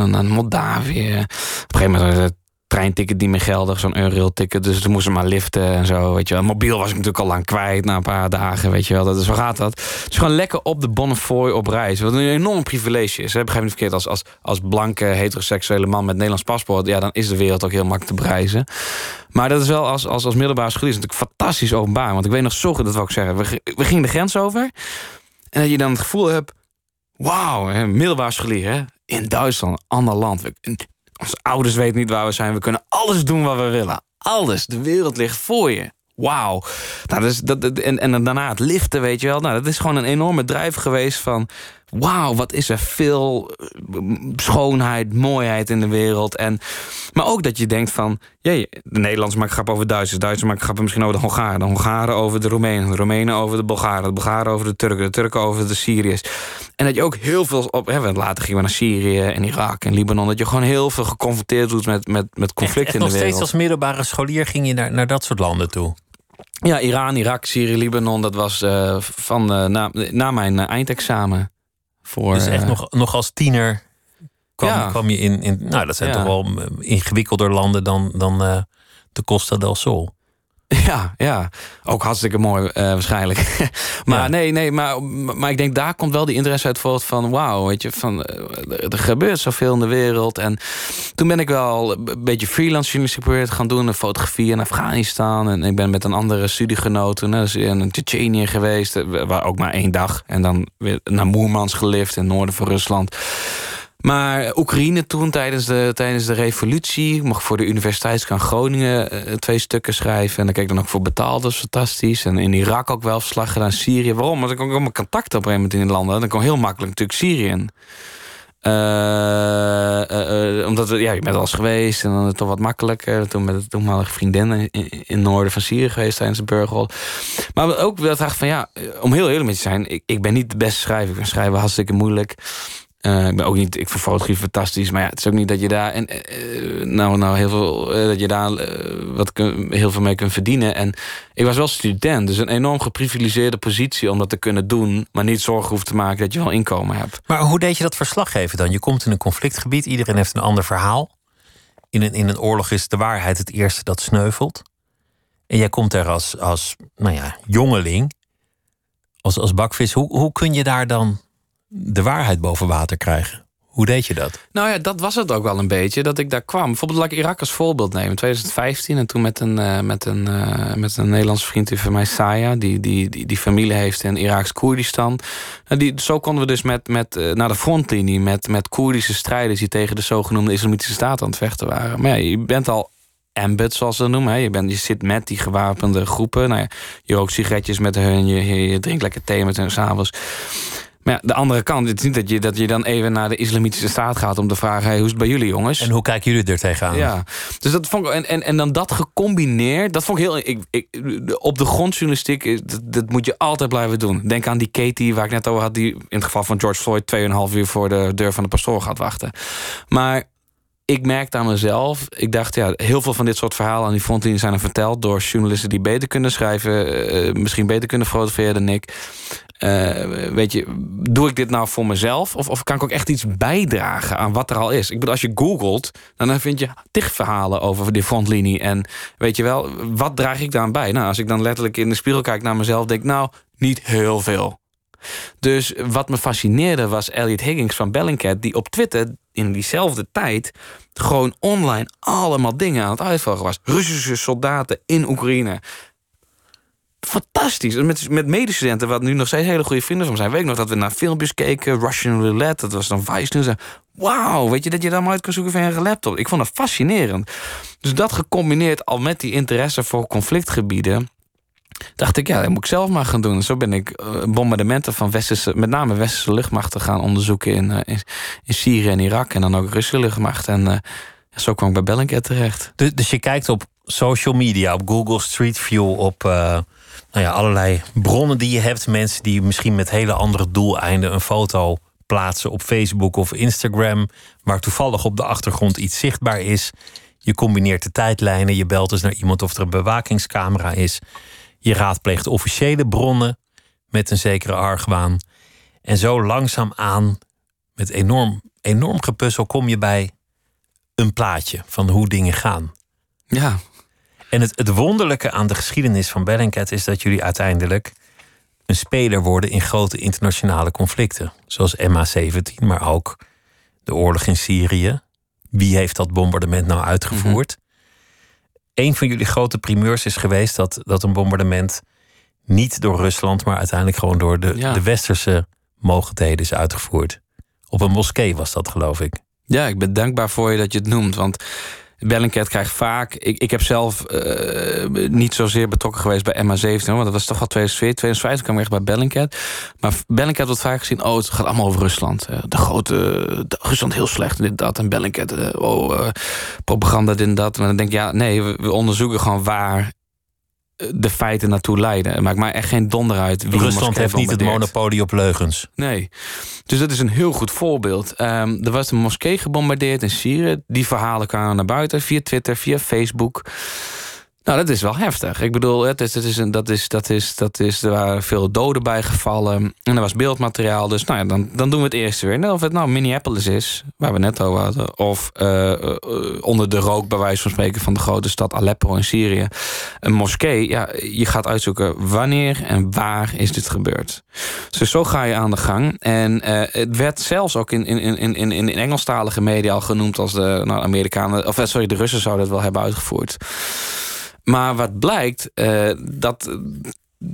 naar Moldavië. Op een gegeven moment treinticket niet meer geldig, zo'n Eurail-ticket. Dus toen moesten maar liften en zo, weet je wel. Mobiel was ik natuurlijk al lang kwijt na een paar dagen, weet je wel. Dat, is zo gaat dat. Dus gewoon lekker op de Bonnefoy op reis. Wat een enorm privilege is. Hè? Begrijp niet verkeerd, als, als, als blanke heteroseksuele man met Nederlands paspoort... ja, dan is de wereld ook heel makkelijk te bereizen. Maar dat is wel als, als, als middelbare school is natuurlijk fantastisch openbaar. Want ik weet nog zo dat wil ik zeggen. We, we gingen de grens over. En dat je dan het gevoel hebt... Wauw, middelbare scholier, hè? In Duitsland, ander land. Onze ouders weten niet waar we zijn. We kunnen alles doen wat we willen. Alles. De wereld ligt voor je. Wauw. Nou, dus dat, en, en daarna het liften, weet je wel. Nou, dat is gewoon een enorme drijf geweest van wauw, wat is er veel eh, schoonheid, mooiheid in de wereld. En, maar ook dat je denkt van, jee, de Nederlanders maken grap over Duitsers, Duitsers maken grappen misschien over de Hongaren, de Hongaren over de Roemenen, de Roemenen over de Bulgaren, de Bulgaren over de Turken, de Turken over de Syriërs. En dat je ook heel veel, op, hè, later gingen we naar Syrië en Irak en Libanon, dat je gewoon heel veel geconfronteerd wordt met, met, met conflicten in de wereld. nog steeds als middelbare scholier ging je naar, naar dat soort landen toe? Ja, Iran, Irak, Syrië, Libanon, dat was uh, van, uh, na, na mijn eindexamen. Voor, dus echt uh, nog, nog als tiener kwam, ja. kwam je in, in. Nou, dat zijn ja. toch wel ingewikkelder landen dan, dan uh, de Costa del Sol. Ja, ja, ook hartstikke mooi uh, waarschijnlijk. maar ja. nee, nee, maar, maar ik denk daar komt wel die interesse uit voort van wauw, weet je, van er gebeurt zoveel in de wereld. En toen ben ik wel een beetje freelance journalistiek gaan doen, een fotografie in Afghanistan. En ik ben met een andere studiegenoten dus in Tsjetsjenië geweest, waar ook maar één dag. En dan weer naar Moermans gelift in het noorden van Rusland. Maar Oekraïne toen, tijdens de, tijdens de revolutie... ik mocht voor de Universiteitskan Groningen uh, twee stukken schrijven. En dan keek ik dan ook voor betaald, dat is fantastisch. En in Irak ook wel verslag gedaan, Syrië. Waarom? Want ik kon ook mijn contacten op een moment in de landen. Dan kon heel makkelijk natuurlijk Syrië in. Uh, uh, omdat we, ja, je bent al eens geweest en dan het toch wat makkelijker. Toen met de toenmalige vriendin in, het noorden van Syrië geweest tijdens de burgerrol. Maar ook wel dacht van ja, om heel eerlijk met te zijn, ik, ik ben niet de beste schrijver. Ik ben schrijven hartstikke moeilijk. Uh, ik ben ook niet, ik vind fotografie fantastisch, maar ja, het is ook niet dat je daar en uh, nou, nou heel veel dat je daar wat heel veel mee kunt verdienen. En ik was wel student, dus een enorm geprivilegeerde positie om dat te kunnen doen, maar niet zorgen hoeft te maken dat je wel inkomen hebt. Maar hoe deed je dat verslaggeven dan? Je komt in een conflictgebied, iedereen heeft een ander verhaal. In een, in een oorlog is de waarheid het eerste dat sneuvelt. En jij komt er als, als nou ja, jongeling, als, als bakvis. Hoe, hoe kun je daar dan de waarheid boven water krijgen. Hoe deed je dat? Nou ja, dat was het ook wel een beetje, dat ik daar kwam. Bijvoorbeeld laat ik Irak als voorbeeld nemen. In 2015 en toen met een, uh, met een, uh, met een Nederlandse vriend van mij, Saya... die, die, die, familie heeft in Iraks Koerdistan. En die, zo konden we dus met, met, uh, naar de frontlinie... Met, met Koerdische strijders die tegen de zogenoemde Islamitische Staat aan het vechten waren. Maar ja, je bent al ambit, zoals ze dat noemen. Je, bent, je zit met die gewapende groepen. Nou ja, je rookt sigaretjes met hun, je, je, je drinkt lekker thee met hun s'avonds... Maar ja, de andere kant, het is niet dat je, dat je dan even naar de islamitische staat gaat om te vragen: hey, hoe is het bij jullie jongens? En hoe kijken jullie er tegenaan? Ja, dus dat vond ik, en, en, en dan dat gecombineerd, dat vond ik heel. Ik, ik, op de grondjournalistiek, dat, dat moet je altijd blijven doen. Denk aan die Katie waar ik net over had, die in het geval van George Floyd 2,5 uur voor de deur van de pastoor gaat wachten. Maar ik merkte aan mezelf, ik dacht, ja, heel veel van dit soort verhalen aan die frontlinie zijn er verteld door journalisten die beter kunnen schrijven, uh, misschien beter kunnen fotograferen dan ik. Uh, weet je, doe ik dit nou voor mezelf? Of, of kan ik ook echt iets bijdragen aan wat er al is? Ik bedoel, als je googelt, dan vind je tig verhalen over die frontlinie. En weet je wel, wat draag ik daar bij? Nou, als ik dan letterlijk in de spiegel kijk naar mezelf, denk ik, nou, niet heel veel. Dus wat me fascineerde was Elliot Higgins van Bellingcat... die op Twitter in diezelfde tijd gewoon online allemaal dingen aan het uitvolgen was. Russische soldaten in Oekraïne fantastisch. Met, met medestudenten, wat nu nog steeds hele goede vrienden van zijn. Weet ik nog dat we naar filmpjes keken. Russian Roulette, dat was dan Vice News. Wauw, weet je dat je daar maar uit kan zoeken van je laptop. Ik vond dat fascinerend. Dus dat gecombineerd al met die interesse voor conflictgebieden dacht ik, ja, dat moet ik zelf maar gaan doen. Zo ben ik uh, bombardementen van westerse, met name westerse luchtmachten gaan onderzoeken in, uh, in, Syrië en Irak. En dan ook Russische luchtmacht. En uh, zo kwam ik bij Bellingcat terecht. Dus, dus, je kijkt op social media, op Google Street View, op nou ja, allerlei bronnen die je hebt. Mensen die misschien met hele andere doeleinden een foto plaatsen op Facebook of Instagram. Waar toevallig op de achtergrond iets zichtbaar is. Je combineert de tijdlijnen. Je belt dus naar iemand of er een bewakingscamera is. Je raadpleegt officiële bronnen met een zekere argwaan. En zo langzaamaan, met enorm, enorm gepuzzel, kom je bij een plaatje van hoe dingen gaan. Ja. En het, het wonderlijke aan de geschiedenis van Bellingcat is dat jullie uiteindelijk een speler worden in grote internationale conflicten. Zoals MH17, maar ook de oorlog in Syrië. Wie heeft dat bombardement nou uitgevoerd? Mm Een van jullie grote primeurs is geweest dat, dat een bombardement niet door Rusland, maar uiteindelijk gewoon door de, de westerse mogendheden is uitgevoerd. Op een moskee was dat, geloof ik. Ja, ik ben dankbaar voor je dat je het noemt. Want Bellingcat krijgt vaak. Ik, ik heb zelf uh, niet zozeer betrokken geweest bij MH17, want dat was toch al 2004, 2005 kwam ik echt bij Bellingcat. Maar Bellingcat wordt vaak gezien, oh, het gaat allemaal over Rusland. De grote, de, Rusland heel slecht en dit dat. En Bellingcat, uh, oh, propaganda, dit en dat. Maar dan denk ik, ja, nee, we onderzoeken gewoon waar de feiten naartoe leiden. Het maakt mij echt geen donder uit. Wie Rusland heeft niet het monopolie op leugens. Nee. Dus dat is een heel goed voorbeeld. Um, er was een moskee gebombardeerd in Syrië. Die verhalen kwamen naar buiten via Twitter, via Facebook. Nou, dat is wel heftig. Ik bedoel, het is, het is een, dat is, dat is, dat is, er waren veel doden bij gevallen. En er was beeldmateriaal. Dus nou ja, dan, dan doen we het eerste weer. Of het nou Minneapolis is, waar we net over hadden. Of uh, onder de rook, bij wijze van spreken, van de grote stad Aleppo in Syrië. Een moskee, ja, je gaat uitzoeken wanneer en waar is dit gebeurd. Dus zo ga je aan de gang. En uh, het werd zelfs ook in, in, in, in, in Engelstalige media al genoemd als de nou, Amerikanen, of sorry, de Russen zouden het wel hebben uitgevoerd. Maar wat blijkt, uh, dat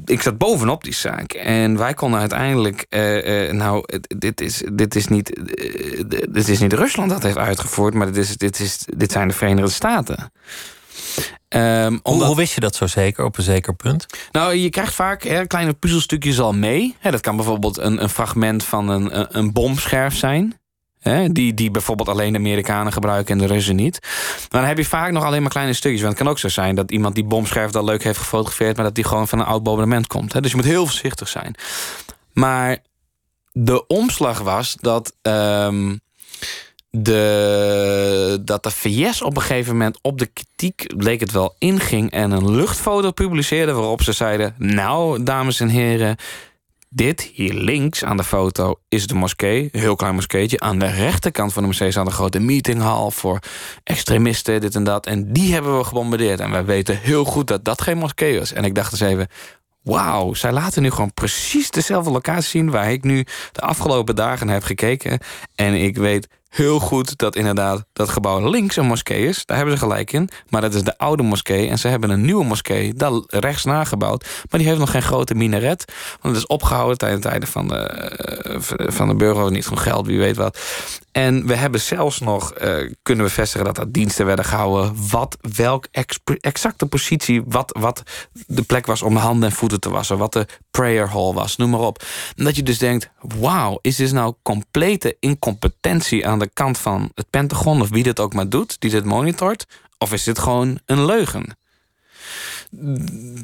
ik zat bovenop die zaak. En wij konden uiteindelijk. Uh, uh, nou, dit is, dit, is niet, dit is niet Rusland dat heeft uitgevoerd, maar dit, is, dit, is, dit zijn de Verenigde Staten. Um, hoe, hoe, wist je dat zo zeker op een zeker punt? Nou, je krijgt vaak hè, kleine puzzelstukjes al mee. Hè, dat kan bijvoorbeeld een, een fragment van een, een bomscherf zijn die, die bijvoorbeeld alleen de Amerikanen gebruiken en de Russen niet. Maar dan heb je vaak nog alleen maar kleine stukjes. Want het kan ook zo zijn dat iemand die bomscherf al leuk heeft gefotografeerd... maar dat die gewoon van een oud bombardement komt. Dus je moet heel voorzichtig zijn. Maar de omslag was dat... Um, de, dat de VS op een gegeven moment op de kritiek, bleek het wel, inging en een luchtfoto publiceerde waarop ze zeiden: Nou, dames en heren, dit hier links aan de foto is de moskee, een heel klein moskeetje. Aan de rechterkant van de moskee staat een grote meetinghal voor extremisten, dit en dat. En die hebben we gebombardeerd. En wij weten heel goed dat dat geen moskee was. En ik dacht eens even, wauw, zij laten nu gewoon precies dezelfde locatie zien... waar ik nu de afgelopen dagen heb gekeken. En ik weet heel goed dat inderdaad dat gebouw links een moskee is. Daar hebben ze gelijk in. Maar dat is de oude moskee. En ze hebben een nieuwe moskee daar rechts nagebouwd. Maar die heeft nog geen grote minaret. Want het is opgehouden tijdens de tijden van de, eh, van de burger. Niet van geld, wie weet wat. En we hebben zelfs nog uh, kunnen bevestigen dat er diensten werden gehouden. Wat, welk exacte positie, wat, wat de plek was om de handen en voeten te wassen. Wat de prayer hall was, noem maar op. En dat je dus denkt, wauw, is dit nou complete incompetentie aan de kant van het Pentagon... of wie dit ook maar doet, die dit monitort? Of is dit gewoon een leugen?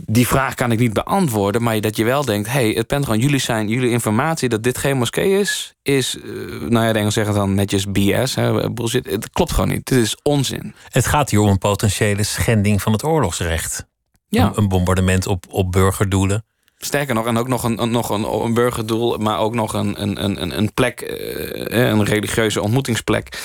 die vraag kan ik niet beantwoorden, maar dat je wel denkt: hey, het Pentagon, jullie zijn, jullie informatie dat dit geen moskee is, is, uh, nou ja, de Engels zeggen dan netjes BS, hè, bullshit. Het klopt gewoon niet. Dit is onzin. Het gaat hier om een potentiële schending van het oorlogsrecht. Ja. Een, bombardement op, op burgerdoelen. Sterker nog, en ook nog een, nog een, een burgerdoel, maar ook nog een, een, een, een plek, eh, een religieuze ontmoetingsplek.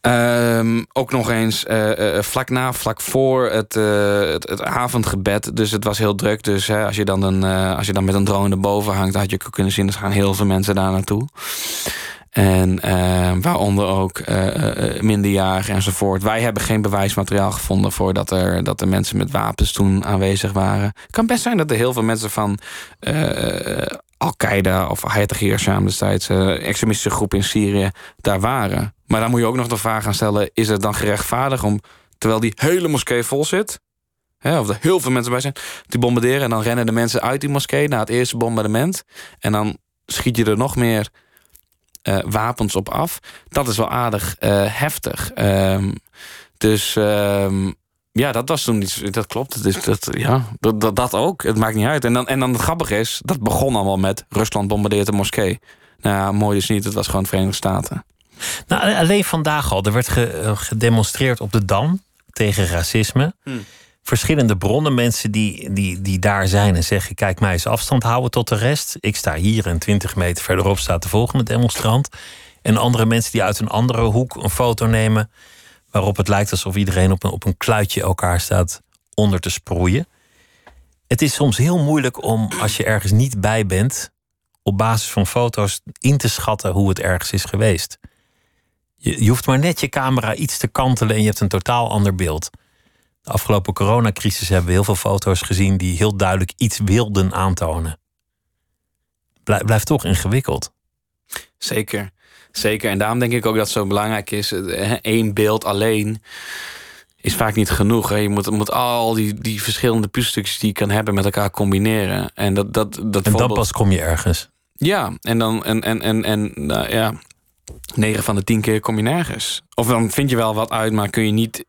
Um, ook nog eens uh, vlak na, vlak voor het, het, het, avondgebed. Dus het was heel druk. Dus hè, als, je dan een, als je dan met een drone erboven hangt... had je kunnen zien, er gaan heel veel mensen daar naartoe. En ehm, waaronder ook minderjarigen enzovoort. Wij hebben geen bewijsmateriaal gevonden... voor dat er, dat er mensen met wapens toen aanwezig waren. Het kan best zijn dat er heel veel mensen van... Al-Qaeda of Hayat Tahrir destijds, extremistische groep in Syrië, daar waren. Maar dan moet je ook nog de vraag gaan stellen: is het dan gerechtvaardigd om, terwijl die hele moskee vol zit, hè, of er heel veel mensen bij zijn, te bombarderen en dan rennen de mensen uit die moskee na het eerste bombardement en dan schiet je er nog meer uh, wapens op af? Dat is wel aardig uh, heftig. Um, dus um, ja, dat was toen iets. Dat klopt. Dus dat, ja, dat, dat, dat ook. Het maakt niet uit. En dan, en dan het grappige is, dat begon allemaal met Rusland bombardeert de moskee. Nou mooi is niet. Het was gewoon de Verenigde Staten. Nou, alleen vandaag al. Er werd ge- gedemonstreerd op de Dam tegen racisme. Verschillende bronnen, mensen die, die, die daar zijn en zeggen: Kijk, mij eens afstand houden tot de rest. Ik sta hier en 20 meter verderop staat de volgende demonstrant. En andere mensen die uit een andere hoek een foto nemen. waarop het lijkt alsof iedereen op een, op een kluitje elkaar staat onder te sproeien. Het is soms heel moeilijk om, als je ergens niet bij bent, op basis van foto's in te schatten hoe het ergens is geweest. Je, je hoeft maar net je camera iets te kantelen en je hebt een totaal ander beeld. De afgelopen coronacrisis hebben we heel veel foto's gezien die heel duidelijk iets wilden aantonen. Blij- blijft toch ingewikkeld. Zeker. Zeker. En daarom denk ik ook dat het zo belangrijk is. één beeld alleen is vaak niet genoeg. Hè. Je moet, moet al die, die verschillende puzzelstukjes die je kan hebben met elkaar combineren. En dat, dat, dat En dan pas kom je ergens. Ja, en dan en, en, en, en nou, ja, 9 van de 10 keer kom je nergens. Of dan vind je wel wat uit, maar kun je niet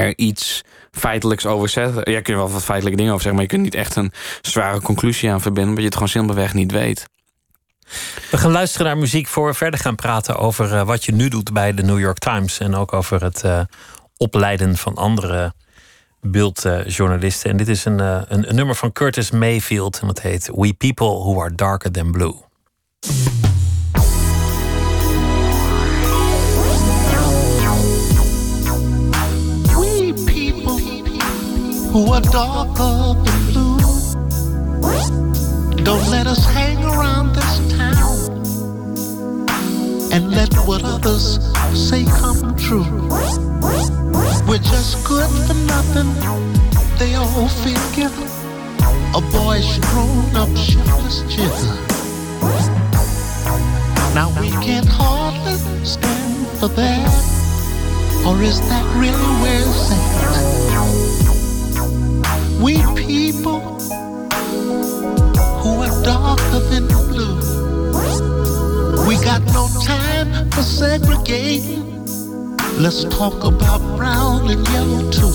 er iets feitelijks over zetten. Ja, kun je wel wat feitelijke dingen over zeggen, maar je kunt niet echt een zware conclusie aan verbinden, omdat je het gewoon simpelweg niet weet. We gaan luisteren naar muziek voor we verder gaan praten over eh, wat je nu doet bij de New York Times. En ook over het eh, opleiden van andere beeldjournalisten. en dit is een, eh, een, een nummer van Curtis Mayfield. En dat heet We People Who Are Darker Than Blue. Who are darker than blue. Don't let us hang around this town and let what others say come true. We're just good for nothing, they all figure. A boy's grown up shiftless jigger. Now we can't hardly stand for that. Or is that really where it's at? We people who are darker than blue. We got no time for segregating. Let's talk about brown and yellow too.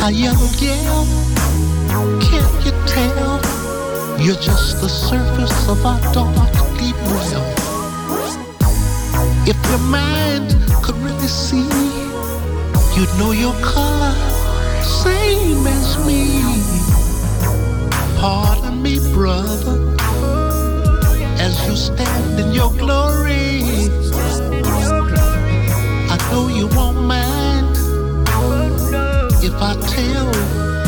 How yellow gal, can't you tell? You're just the surface of our dark, deep well. If your mind could really see, you'd know your color, same as me. Pardon me, brother, as you stand in your glory. I know you won't mind if I tell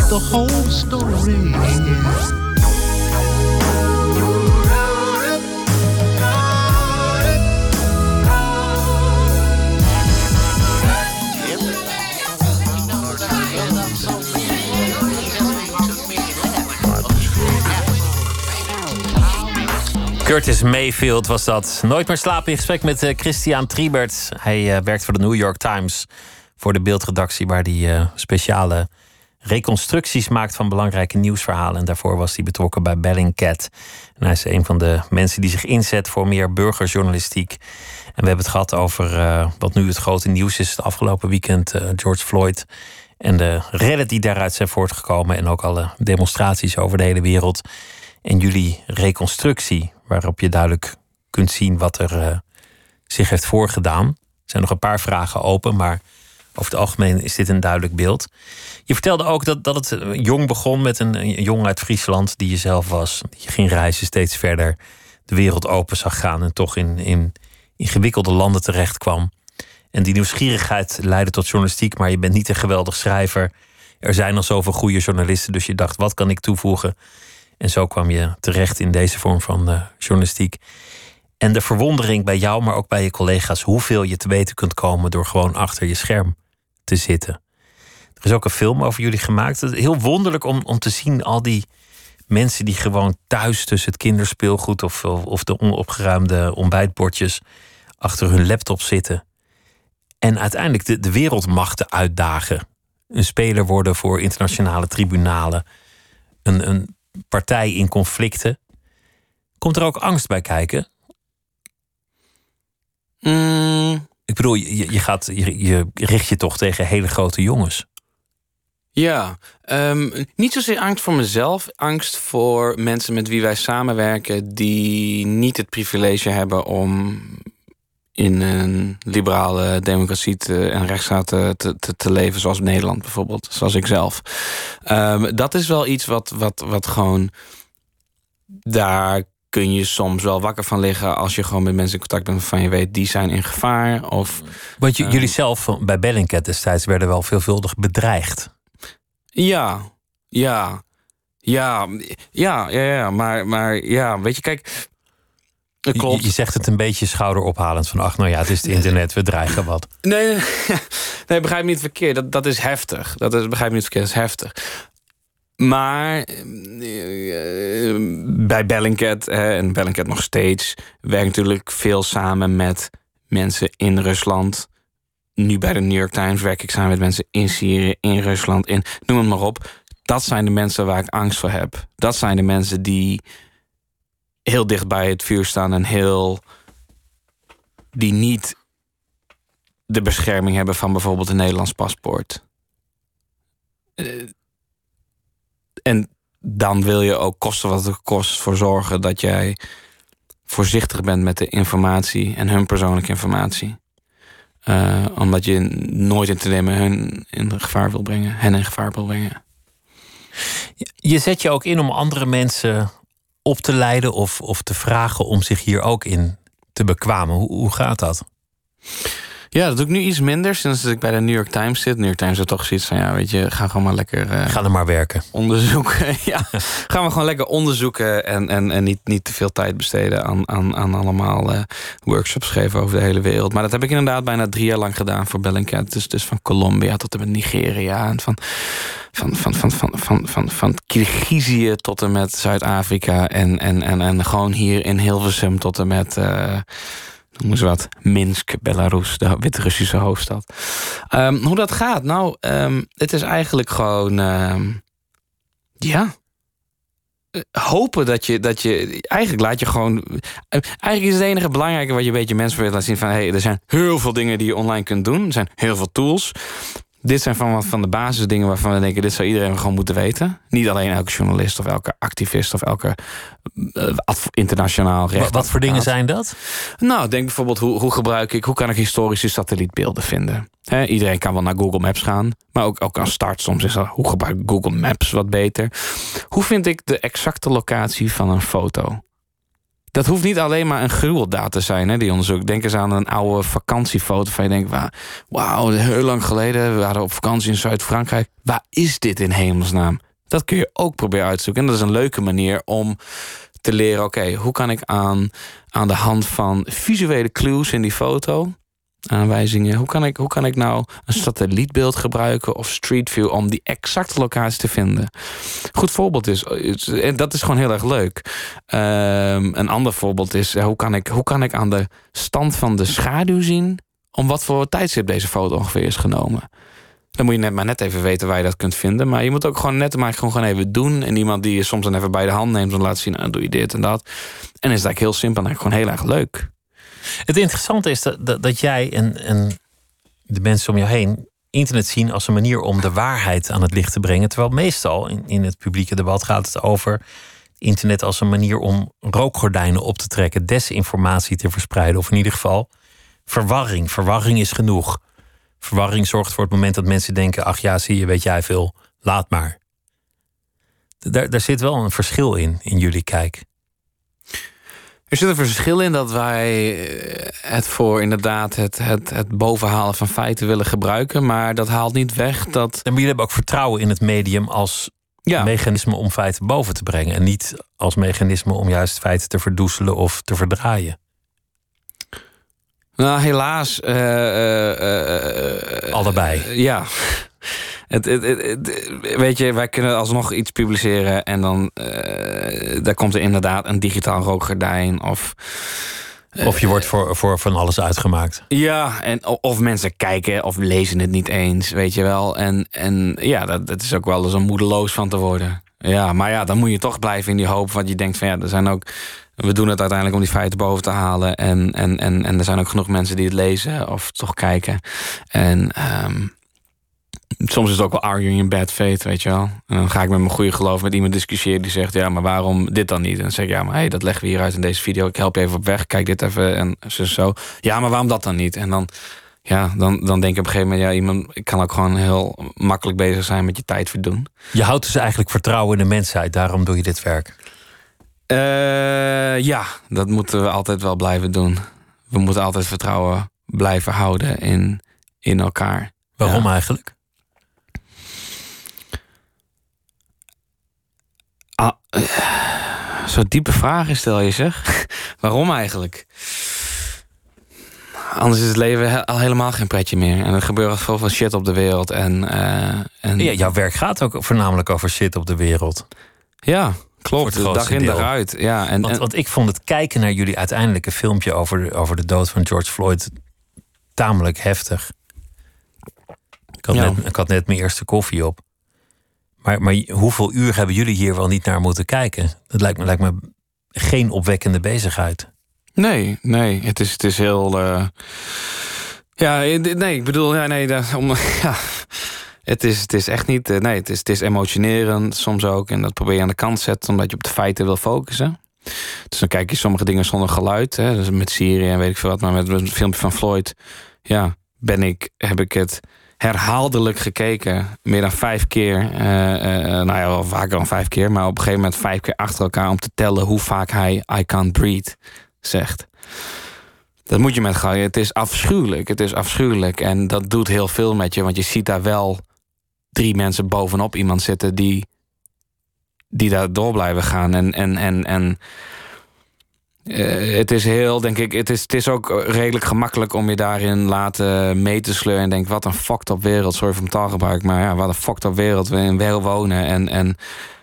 the whole story. Curtis Mayfield was dat. Nooit meer slapen in gesprek met eh, Christian Triebert. Hij eh, werkt voor de New York Times. Voor de beeldredactie waar hij eh, speciale reconstructies maakt van belangrijke nieuwsverhalen. En daarvoor was hij betrokken bij Bellingcat. En hij is een van de mensen die zich inzet voor meer burgerjournalistiek. En we hebben het gehad over wat nu het grote nieuws is. Het afgelopen weekend George Floyd. En de redden die daaruit zijn voortgekomen. En ook alle demonstraties over de hele wereld. En jullie reconstructie, waarop je duidelijk kunt zien wat er eh, zich heeft voorgedaan. Er zijn nog een paar vragen open, maar over het algemeen is dit een duidelijk beeld. Je vertelde ook dat, dat het jong begon met een, jongen uit Friesland die je zelf was. Die ging reizen steeds verder, de wereld open zag gaan en toch in, in ingewikkelde landen terecht kwam. En die nieuwsgierigheid leidde tot journalistiek, maar je bent niet een geweldig schrijver. Er zijn al zoveel goede journalisten, dus je dacht, wat kan ik toevoegen? En zo kwam je terecht in deze vorm van eh, journalistiek. En de verwondering bij jou, maar ook bij je collega's, hoeveel je te weten kunt komen door gewoon achter je scherm te zitten. Er is ook een film over jullie gemaakt. Het is Heel wonderlijk om, om te zien al die mensen die gewoon thuis tussen het kinderspeelgoed of, of, de onopgeruimde ontbijtbordjes achter hun laptop zitten. En uiteindelijk de, de wereldmachten uitdagen. Een speler worden voor internationale tribunalen. Een, een partij in conflicten. Komt er ook angst bij kijken? Mm, Ik bedoel, je, je, gaat, je, je richt je toch tegen hele grote jongens. Ja, ehm, niet zozeer angst voor mezelf, angst voor mensen met wie wij samenwerken die niet het privilege hebben om in een liberale democratie te, en rechtsstaat te, te, te, leven, zoals Nederland bijvoorbeeld, zoals ik zelf. Ehm, dat is wel iets wat, wat, wat gewoon. Daar kun je soms wel wakker van liggen als je gewoon met mensen in contact bent van je weet, die zijn in gevaar. Of, Want jullie zelf bij Bellingcat destijds werden wel veelvuldig bedreigd. Ja, ja, ja, ja, ja, ja, maar, maar ja, weet je, kijk. Klopt. Je, je, zegt het een beetje schouderophalend van... ach, nou ja, het is het internet, we dreigen wat. Nee, nee, nee begrijp me niet verkeerd. Dat, dat is heftig. Dat is, begrijp me niet verkeerd, dat is heftig. Maar eh, bij Bellingcat, en Bellingcat nog steeds... werkt natuurlijk veel samen met mensen in Rusland nu bij de New York Times werk ik samen met mensen in Syrië, in Rusland, in noem het maar op. Dat zijn de mensen waar ik angst voor heb. Dat zijn de mensen die heel dicht bij het vuur staan en heel. die niet de bescherming hebben van bijvoorbeeld een Nederlands paspoort. Eh, en dan wil je ook kosten wat het kost voor zorgen dat jij voorzichtig bent met de informatie en hun persoonlijke informatie. Uh, omdat je nooit in te nemen hun in gevaar wil brengen, hen in gevaar wil brengen. Je zet je ook in om andere mensen op te leiden of, of te vragen om zich hier ook in te bekwamen. Hoe, hoe gaat dat? Ja, dat doe ik nu iets minder sinds ik bij de New York Times zit. New York Times heeft toch zoiets van, ja, weet je, ga gewoon maar lekker... Uh, ga er maar werken. Onderzoeken, ja. gaan we gewoon lekker onderzoeken en, en, en niet, niet te veel tijd besteden aan, aan, aan allemaal uh, workshops geven over de hele wereld. Maar dat heb ik inderdaad bijna drie jaar lang gedaan voor Bellingcat. Dus, dus van Colombia tot en met Nigeria en van van, van, van, van, van, van, van Kirgizië tot en met Zuid-Afrika. En, en, en, en gewoon hier in Hilversum tot en met. Uh, noem eens wat, Minsk, Belarus, de Wit-Russische hoofdstad. Um, hoe dat gaat? Nou, um, het is eigenlijk gewoon. Um, ja. Hopen dat je, dat je. Eigenlijk laat je gewoon. Eigenlijk is het enige belangrijke wat je een beetje mensen wil laten zien: van hé, hey, er zijn heel veel dingen die je online kunt doen. Er zijn heel veel tools dit zijn van, van de basisdingen waarvan we denken... dit zou iedereen gewoon moeten weten. Niet alleen elke journalist of elke activist... of elke uh, internationaal recht. Wat voor dingen zijn dat? Nou, denk bijvoorbeeld hoe, hoe gebruik ik... hoe kan ik historische satellietbeelden vinden? iedereen kan wel naar Google Maps gaan. Maar ook, ook aan start soms is dat... hoe gebruik ik Google Maps wat beter? Hoe vind ik de exacte locatie van een foto? Dat hoeft niet alleen maar een gruweldaad te zijn, hè, die onderzoek. Denk eens aan een oude vakantiefoto van je denkt... wauw, heel lang geleden, we waren op vakantie in Zuid-Frankrijk. Waar is dit in hemelsnaam? Dat kun je ook proberen uitzoeken. En dat is een leuke manier om te leren... oké, hoe kan ik aan, aan de hand van visuele clues in die foto aanwijzingen. Hoe kan ik, hoe kan ik nou een satellietbeeld gebruiken of Street View om die exacte locatie te vinden? Goed voorbeeld is, en dat is gewoon heel erg leuk. Um, een ander voorbeeld is, hoe kan, ik, hoe kan ik aan de stand van de schaduw zien om wat voor tijdstip deze foto ongeveer is genomen? Dan moet je net maar net even weten waar je dat kunt vinden. Maar je moet ook gewoon net maar gewoon, gewoon even doen. En iemand die je soms dan even bij de hand neemt te laten zien, nou doe je dit en dat. En is eigenlijk heel simpel en gewoon heel erg leuk. Het interessante is dat, dat, jij en, en de mensen om jou heen internet zien als een manier om de waarheid aan het licht te brengen. Terwijl meestal in, in het publieke debat gaat het over internet als een manier om rookgordijnen op te trekken, desinformatie te verspreiden. Of in ieder geval verwarring. Verwarring is genoeg. Verwarring zorgt voor het moment dat mensen denken: ach ja, zie je, weet jij veel, laat maar. Daar, daar zit wel een verschil in, in jullie kijk. Er zit een verschil in dat wij eh, het voor inderdaad het, het, het bovenhalen van feiten willen gebruiken. Maar dat haalt niet weg dat. En jullie hebben ook vertrouwen in het medium als ja. mechanisme om feiten boven te brengen. En niet als mechanisme om juist feiten te verdoezelen of te verdraaien. Nou, helaas. Uh, uh, Allebei. ja. Het, het, het, weet je, wij kunnen alsnog iets publiceren en dan uh, daar komt er inderdaad een digitaal rookgordijn of. Of je wordt voor, voor van alles uitgemaakt. Ja, en of mensen kijken of lezen het niet eens, weet je wel. En, en ja, dat, dat is ook wel eens om moedeloos van te worden. Ja, maar ja, dan moet je toch blijven in die hoop. Want je denkt van ja, er zijn ook we doen het uiteindelijk om die feiten boven te halen. En, en, en, en er zijn ook genoeg mensen die het lezen of toch kijken. En ehm, soms is het ook wel arguing in bad faith, weet je wel. En dan ga ik met mijn goede geloof met iemand discussiëren die zegt: Ja, maar waarom dit dan niet? En dan zeg ik: Ja, maar hey, dat leggen we hieruit in deze video. Ik help je even op weg. Kijk dit even. En zo. zo. Ja, maar waarom dat dan niet? En dan, ja, dan, dan denk ik op een gegeven moment: Ja, iemand ik kan ook gewoon heel makkelijk bezig zijn met je tijd verdoen. Je houdt dus eigenlijk vertrouwen in de mensheid. Daarom doe je dit werk. Uh, ja, dat moeten we altijd wel blijven doen. We moeten altijd vertrouwen blijven houden in, in elkaar. Waarom eigenlijk? Zo'n diepe vragen stel je zeg. Waarom eigenlijk? Anders is het leven al helemaal geen pretje meer. En er gebeurt veel van shit op de wereld. En, uh, en... Ja, jouw werk gaat ook voornamelijk over shit op de wereld. Ja, klopt. De dag in dag uit. Ja, en, want, want ik vond het kijken naar jullie uiteindelijke filmpje over, over de dood van George Floyd tamelijk heftig. Ik had, net, ik had net mijn eerste koffie op. Maar, maar hoeveel uur hebben jullie hier wel niet naar moeten kijken? Dat lijkt me, lijkt me geen opwekkende bezigheid. Nee, nee. Het is, het is heel. Uh... Ja, nee, ik bedoel, ja, nee, om, ja. Het is, het is echt niet. Nee, het is, het is emotionerend soms ook. En dat probeer je aan de kant te zetten omdat je op de feiten wil focussen. Dus dan kijk je sommige dingen zonder geluid. Hè, dus met Syrië en weet ik veel wat. Maar met een filmpje van Floyd. Ja, ben ik, heb ik het herhaaldelijk gekeken. Meer dan vijf keer. Uh, nou ja, wel vaker dan vijf keer. Maar op een gegeven moment vijf keer achter elkaar... om te tellen hoe vaak hij I can't breathe zegt. Dat moet je met gaan. Het is afschuwelijk. Het is afschuwelijk. En dat doet heel veel met je. Want je ziet daar wel drie mensen bovenop iemand zitten... die, die daar door blijven gaan. En... en, en, en uh, het is heel, denk ik, het is, het is ook redelijk gemakkelijk om je daarin laten mee te sleuren. En denk, wat een fucked up wereld. Sorry voor mijn taalgebruik, maar ja, wat een fucked up wereld we in wel wonen. En, en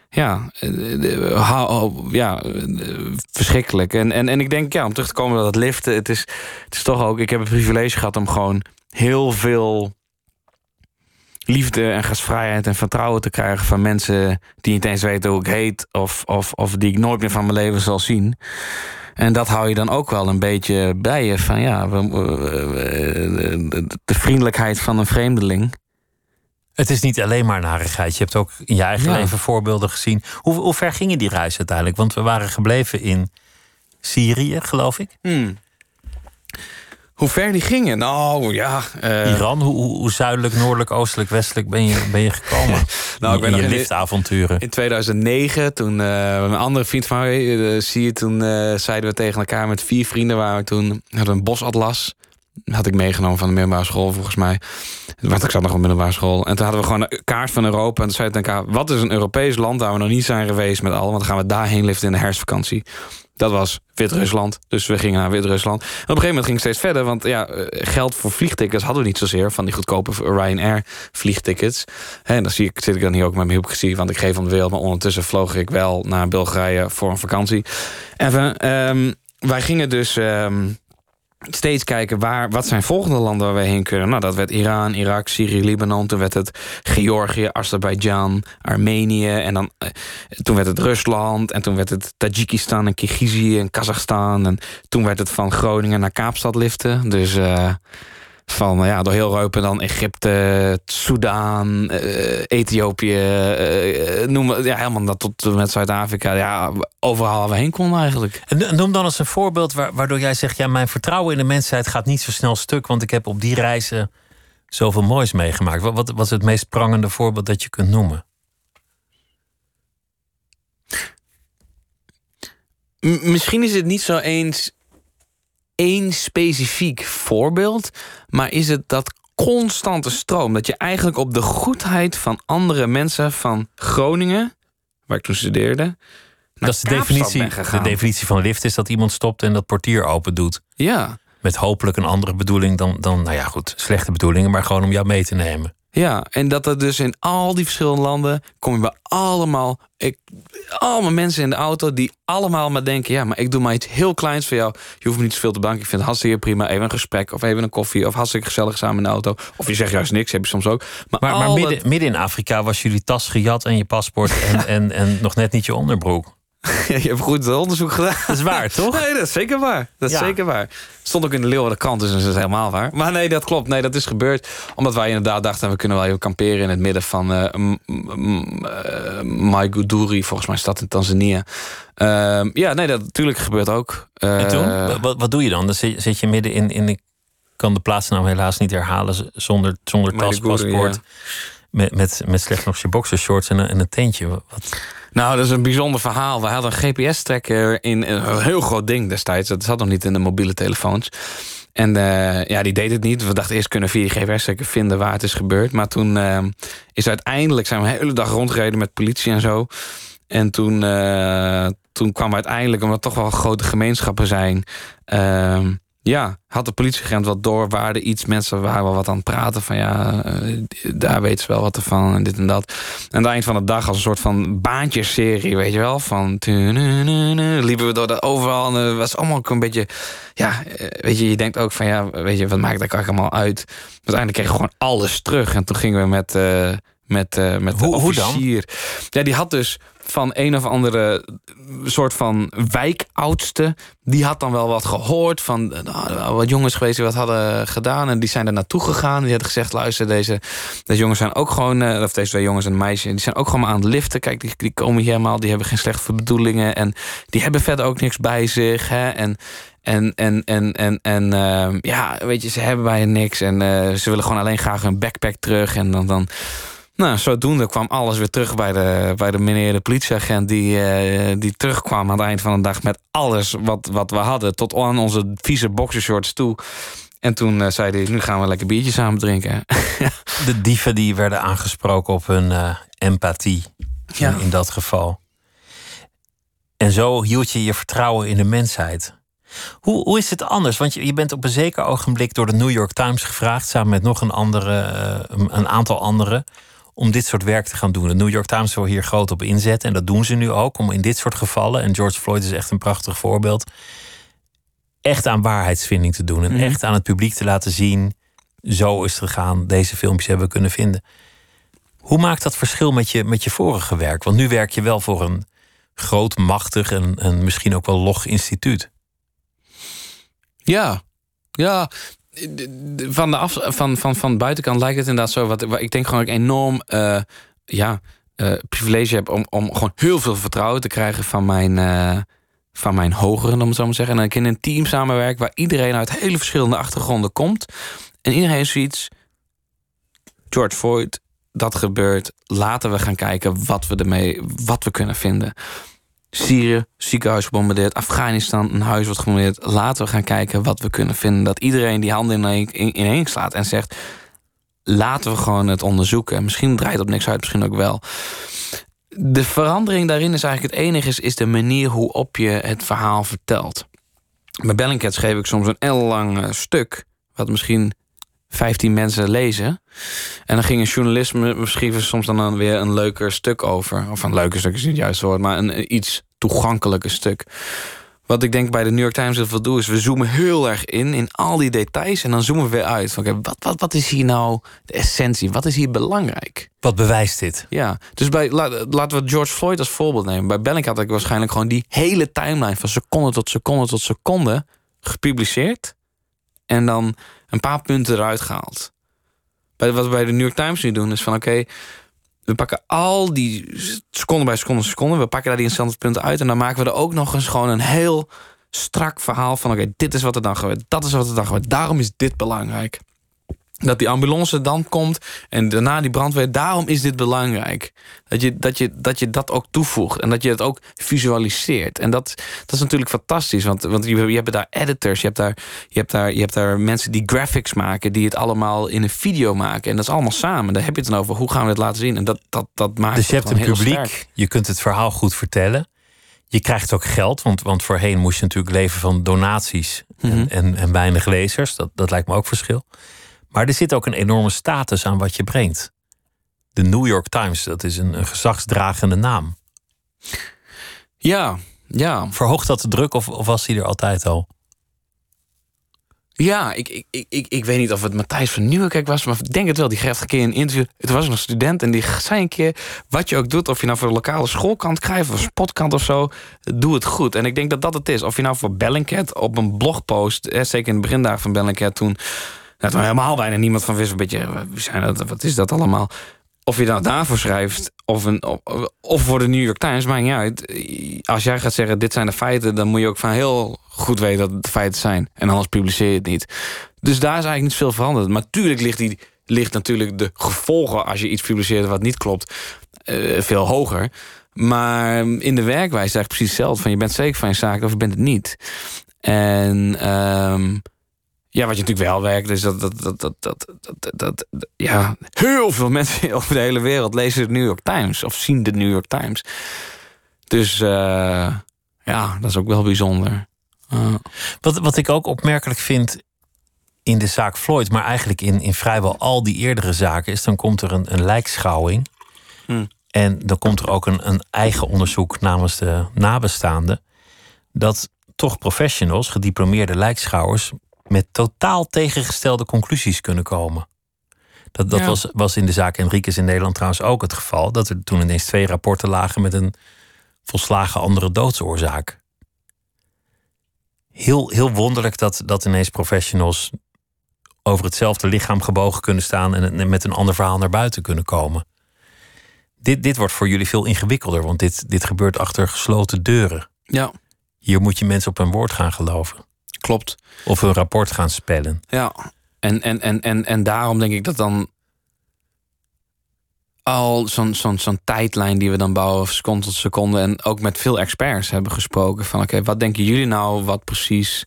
ja, uh, ja verschrikkelijk. En, en, en ik denk, ja, om terug te komen dat het liften, het is, het is toch ook, ik heb het privilege gehad om gewoon heel veel liefde en gastvrijheid en vertrouwen te krijgen van mensen die niet eens weten hoe ik heet of, of, of die ik nooit meer van mijn leven zal zien. En dat hou je dan ook wel een beetje bij je. Van ja, de vriendelijkheid van een vreemdeling. Het is niet alleen maar narigheid. Je hebt ook in je eigen leven voorbeelden gezien. Hoe, hoe ver gingen die reis uiteindelijk? Want we waren gebleven in Syrië, geloof ik. Hmm. Hoe ver die gingen? Nou ja. Uh... Iran, hoe, hoe, zuidelijk, noordelijk, oostelijk, westelijk ben je, ben je gekomen? nou, ik ben in je liftavonturen. In 2009, toen uh, een andere vriend van mij, uh, zie je, toen zeiden we tegen elkaar met vier vrienden, waar we toen hadden een bosatlas. Had ik meegenomen van de middelbare school, volgens mij. Want ik zat nog op de middelbare school. En toen hadden we gewoon een kaart van Europa. En toen zeiden we elkaar: wat is een Europees land waar we nog niet zijn geweest met al? Want dan gaan we daarheen liften in de herfstvakantie. Dat was Wit-Rusland. Dus we gingen naar Wit-Rusland. En op een gegeven moment ging het steeds verder. Want ja, eh, geld voor vliegtickets hadden we niet zozeer. Van die goedkope Ryanair vliegtickets. En dan zie ik, zit ik dan hier ook met mijn hypocrisie. Want ik geef van de wereld. Maar ondertussen vloog ik wel naar Bulgarije voor een vakantie. Even, um, wij gingen dus... Um, steeds kijken waar, wat zijn volgende landen waar we heen kunnen. Nou, dat werd Iran, Irak, Syrië, Libanon. Toen werd het Georgië, Azerbeidzjan, Armenië. En dan, eh, toen werd het Rusland. En toen werd het Tajikistan en Kirgizië en Kazachstan. En toen werd het van Groningen naar Kaapstad liften. Dus... Uh, van ja, door heel Europa dan Egypte, Soudaan, uh, Ethiopië, uh, noem ja, helemaal tot met Zuid-Afrika. Ja, overal waar we heen konden eigenlijk. En noem dan eens een voorbeeld waardoor jij zegt: ja, mijn vertrouwen in de mensheid gaat niet zo snel stuk, want ik heb op die reizen zoveel moois meegemaakt. Wat, wat was het meest prangende voorbeeld dat je kunt noemen? misschien is het niet zo eens één specifiek voorbeeld, maar is het dat constante stroom. Dat je eigenlijk op de goedheid van andere mensen van Groningen, waar ik toen studeerde. Dat is de definitie, de definitie van lift is dat iemand stopt en dat portier open doet. Ja. Met hopelijk een andere bedoeling dan, dan, nou ja, goed, slechte bedoelingen, maar gewoon om jou mee te nemen. Ja, en dat er dus in al die verschillende landen kom je bij allemaal, ik, allemaal mensen in de auto die allemaal maar denken: ja, maar ik doe maar iets heel kleins voor jou. Je hoeft me niet zoveel te bedanken. Ik vind het hartstikke prima. Even een gesprek of even een koffie of hartstikke gezellig samen in de auto. Of je zegt juist niks, heb je soms ook. Maar, maar, maar midden, midden, in Afrika was jullie tas gejat en je paspoort en, en, en nog net niet je onderbroek. je hebt goed onderzoek gedaan. Dat is waar, toch? Nee, dat is zeker waar. Dat is Ja. zeker waar. Stond ook in de Leeuwarden krant, dus dat is helemaal waar. Maar nee, dat klopt. Nee, dat is gebeurd. Omdat wij inderdaad dachten, we kunnen wel even kamperen... in het midden van eh M- M- eh, Maiguduri, volgens mij staat in Tanzania. Ehm, ja, nee, dat natuurlijk gebeurt ook. En Eh, toen? Wat, wat doe je dan? Dan zit, zit je midden in, in... Ik kan de plaatsnaam helaas niet herhalen... zonder, zonder tas, paspoort. ja. Met, met, met slechts nog je boxershorts en een, en een tentje. Wat, Nou, dat is een bijzonder verhaal. We hadden een GPS-tracker in een heel groot ding destijds. Dat zat nog niet in de mobiele telefoons. En eh, ja, die deed het niet. We dachten eerst kunnen we via die GPS-tracker vinden waar het is gebeurd. Maar toen eh, is uiteindelijk zijn we de hele dag rondgereden met politie en zo. En toen, eh, toen kwam uiteindelijk, omdat toch wel grote gemeenschappen zijn. Ja, had de politieagent wat door waar er iets mensen waren wel wat aan het praten van ja, eh, daar weten ze wel wat ervan en dit en dat. En aan het eind van de dag als een soort van baantjeserie, weet je wel, van liepen we door de overal en het was allemaal ook een beetje, ja, eh, weet je, je denkt ook van ja, weet je, wat maakt dat eigenlijk allemaal uit? Uiteindelijk kregen we gewoon alles terug en toen gingen we met eh, met, met de Hoe- hoe dan? officier. Ja, die had dus van een of andere soort van wijkoudste. Die had dan wel wat gehoord van nou, wat jongens geweest die wat hadden gedaan. En die zijn er naartoe gegaan. Die hadden gezegd, luister, deze, deze jongens zijn ook gewoon... eh, of deze twee jongens en meisje, die zijn ook gewoon aan het liften. Kijk, die, die komen hier helemaal, die hebben geen slechte bedoelingen. En die hebben verder ook niks bij zich. Hè? En... En, en, en, en, en ehm, ja, weet je, ze hebben bijna niks. En eh, ze willen gewoon alleen graag hun backpack terug. En dan, dan nou, zodoende kwam alles weer terug bij de, bij de meneer de politieagent... Die, eh, die terugkwam aan het eind van de dag met alles wat, wat we hadden... tot aan onze vieze boxershorts toe. En toen eh, zei hij, nu gaan we lekker biertje samen drinken. de dieven die werden aangesproken op hun eh, empathie. Ja. In, in dat geval. En zo hield je je vertrouwen in de mensheid. Hoe, hoe is het anders? Want je, je bent op een zeker ogenblik door de New York Times gevraagd, samen met nog een, andere, een aantal anderen, om dit soort werk te gaan doen. De New York Times wil hier groot op inzetten en dat doen ze nu ook, om in dit soort gevallen, en George Floyd is echt een prachtig voorbeeld, echt aan waarheidsvinding te doen en Mhm. echt aan het publiek te laten zien, zo is het gegaan, deze filmpjes hebben we kunnen vinden. Hoe maakt dat verschil met je, met je vorige werk? Want nu werk je wel voor een groot, machtig en, en misschien ook wel log instituut. Ja, ja. Van de, af, van, van, van buitenkant lijkt het inderdaad zo. Wat, ik denk gewoon ik enorm eh, ja, eh, privilege heb om, om gewoon heel veel vertrouwen te krijgen van mijn, eh, van mijn hogeren, om het zo maar te zeggen. En dat ik in een team samenwerk waar iedereen uit hele verschillende achtergronden komt. En iedereen heeft zoiets. George Floyd, dat gebeurt. Laten we gaan kijken wat we ermee, wat we kunnen vinden. Syrië, ziekenhuis gebombardeerd. Afghanistan, een huis wordt gebombardeerd. Laten we gaan kijken wat we kunnen vinden. Dat iedereen die handen ineen, in, ineen slaat en zegt... laten we gewoon het onderzoeken. Misschien draait het op niks uit, misschien ook wel. De verandering daarin is eigenlijk het enige... is, is de manier hoe op je het verhaal vertelt. Bij Bellingcat schreef ik soms een ellenlang eh, stuk... wat misschien 15 mensen lezen. En dan ging een journalist schreef soms dan, dan weer een leuker stuk over. Of een leuker stuk is niet het juiste woord, maar een, iets toegankelijker stuk. Wat ik denk bij de New York Times heel veel doe, is we zoomen heel erg in, in al die details. En dan zoomen we weer uit. Van, oké, wat, wat, wat is hier nou de essentie? Wat is hier belangrijk? Wat bewijst dit? Ja, dus bij, la- laten we George Floyd als voorbeeld nemen. Bij Bellingcat had ik waarschijnlijk gewoon die hele timeline van seconde tot seconde tot seconde gepubliceerd. En dan een paar punten eruit gehaald. Bij, wat we bij de New York Times nu doen is van oké, we pakken al die seconde bij seconde seconde. We pakken daar die interessante punten uit. En dan maken we er ook nog eens gewoon een heel strak verhaal van oké, dit is wat er dan gebeurt. Dat is wat er dan gebeurt. Daarom is dit belangrijk. Dat die ambulance dan komt en daarna die brandweer. Daarom is dit belangrijk. Dat je dat, je, dat, je dat ook toevoegt en dat je het ook visualiseert. En dat, dat is natuurlijk fantastisch. Want, want je, je hebt daar editors, je hebt daar, je, hebt daar, je hebt daar mensen die graphics maken, die het allemaal in een video maken. En dat is allemaal samen. Daar heb je het dan over. Hoe gaan we het laten zien? En dat, dat, dat maakt Dus je hebt een publiek, sterk. je kunt het verhaal goed vertellen. Je krijgt ook geld, want, want voorheen moest je natuurlijk leven van donaties en, Mhm. en, en weinig lezers. Dat, dat lijkt me ook verschil. Maar er zit ook een enorme status aan wat je brengt. De New York Times, dat is een, een gezagsdragende naam. Ja, ja. Verhoogt dat de druk of, of was die er altijd al? Ja, ik, ik, ik, ik, weet niet of het Matthijs van Nieuwenkerk was, maar ik denk het wel. Die geeft een keer een interview. Het was een student en die zei een keer: wat je ook doet, of je nou voor de lokale schoolkant krijgt of spotkant of zo, doe het goed. En ik denk dat dat het is. Of je nou voor Bellingcat op een blogpost, hè, zeker in de begindagen van Bellingcat toen. Dat er helemaal bijna niemand van wist. Een beetje, wie zijn dat, wat is dat allemaal? Of je dat daarvoor schrijft, of, een, of, voor de New York Times, maakt niet uit. Als jij gaat zeggen, dit zijn de feiten... dan moet je ook van heel goed weten dat het de feiten zijn. En anders publiceer je het niet. Dus daar is eigenlijk niet veel veranderd. Maar tuurlijk ligt, die, ligt natuurlijk de gevolgen... als je iets publiceert wat niet klopt, uh, veel hoger. Maar in de werkwijze is eigenlijk precies hetzelfde. Van je bent zeker van je zaak of je bent het niet. En... Um, ja, wat je natuurlijk wel werkt, is dat, dat, dat, dat, dat, dat, dat, ja, heel veel mensen over de hele wereld lezen de New York Times of zien de New York Times. Dus uh, ja, dat is ook wel bijzonder. Uh. Wat, wat ik ook opmerkelijk vind in de zaak Floyd, maar eigenlijk in, in vrijwel al die eerdere zaken, is dan komt er een, een lijkschouwing. Hmm. En dan komt er ook een, een eigen onderzoek namens de nabestaanden. Dat toch professionals, gediplomeerde lijkschouwers, met totaal tegengestelde conclusies kunnen komen. Dat, dat was, was in de zaak Enriquez in Nederland trouwens ook het geval. Dat er toen ineens twee rapporten lagen met een volslagen andere doodsoorzaak. Heel, heel wonderlijk dat, dat ineens professionals over hetzelfde lichaam gebogen kunnen staan en met een ander verhaal naar buiten kunnen komen. Dit, dit wordt voor jullie veel ingewikkelder, want dit, dit gebeurt achter gesloten deuren. Ja. Hier moet je mensen op hun woord gaan geloven. Klopt. Of een rapport gaan spellen. Ja, en, en, en, en, en daarom denk ik dat dan al zo'n zo'n zo'n tijdlijn die we dan bouwen, seconde tot seconde, en ook met veel experts hebben gesproken van oké, wat denken jullie nou wat precies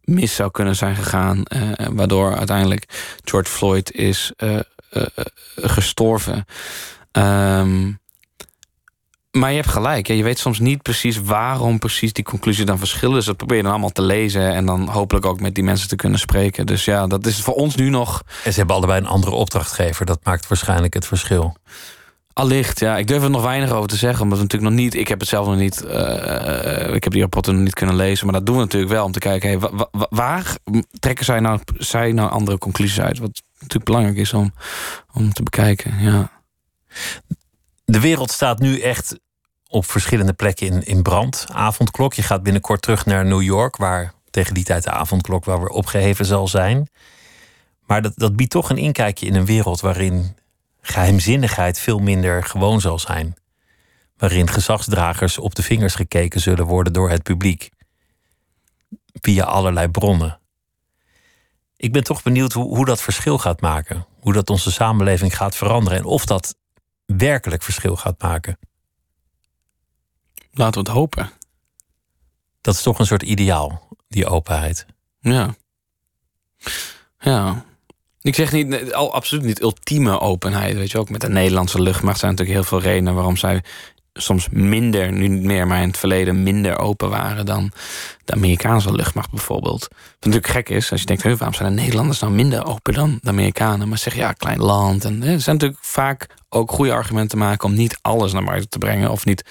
mis zou kunnen zijn gegaan, uh, waardoor uiteindelijk George Floyd is uh, gestorven. Um, maar je hebt gelijk. Je weet soms niet precies waarom precies die conclusie dan verschillen. Dus dat probeer je dan allemaal te lezen. En dan hopelijk ook met die mensen te kunnen spreken. Dus ja, dat is voor ons nu nog. En ze hebben allebei een andere opdrachtgever. Dat maakt waarschijnlijk het verschil. Allicht, ja. Ik durf er nog weinig over te zeggen. Omdat we natuurlijk nog niet. Ik heb het zelf nog niet. Uh, ik heb die rapporten nog niet kunnen lezen. Maar dat doen we natuurlijk wel om te kijken. Hey, waar trekken zij nou, zij nou andere conclusies uit? Wat natuurlijk belangrijk is om, om te bekijken. Ja. De wereld staat nu echt op verschillende plekken in, in brand. Avondklok. Je gaat binnenkort terug naar New York, waar tegen die tijd de avondklok wel weer opgeheven zal zijn. Maar dat, dat biedt toch een inkijkje in een wereld waarin geheimzinnigheid veel minder gewoon zal zijn. Waarin gezagsdragers op de vingers gekeken zullen worden door het publiek. Via allerlei bronnen. Ik ben toch benieuwd hoe, hoe dat verschil gaat maken. Hoe dat onze samenleving gaat veranderen. En of dat werkelijk verschil gaat maken. Laten we het hopen. Dat is toch een soort ideaal, die openheid. Ja. Ja. Ik zeg niet, al, absoluut niet ultieme openheid. Weet je ook met de Nederlandse luchtmacht zijn natuurlijk heel veel redenen waarom zij soms minder, nu niet meer, maar in het verleden minder open waren dan de Amerikaanse luchtmacht bijvoorbeeld. Wat natuurlijk gek is, als je denkt, waarom zijn de Nederlanders nou minder open dan de Amerikanen? Maar zeg ja, klein land. En er zijn natuurlijk vaak ook goede argumenten te maken om niet alles naar buiten te brengen of niet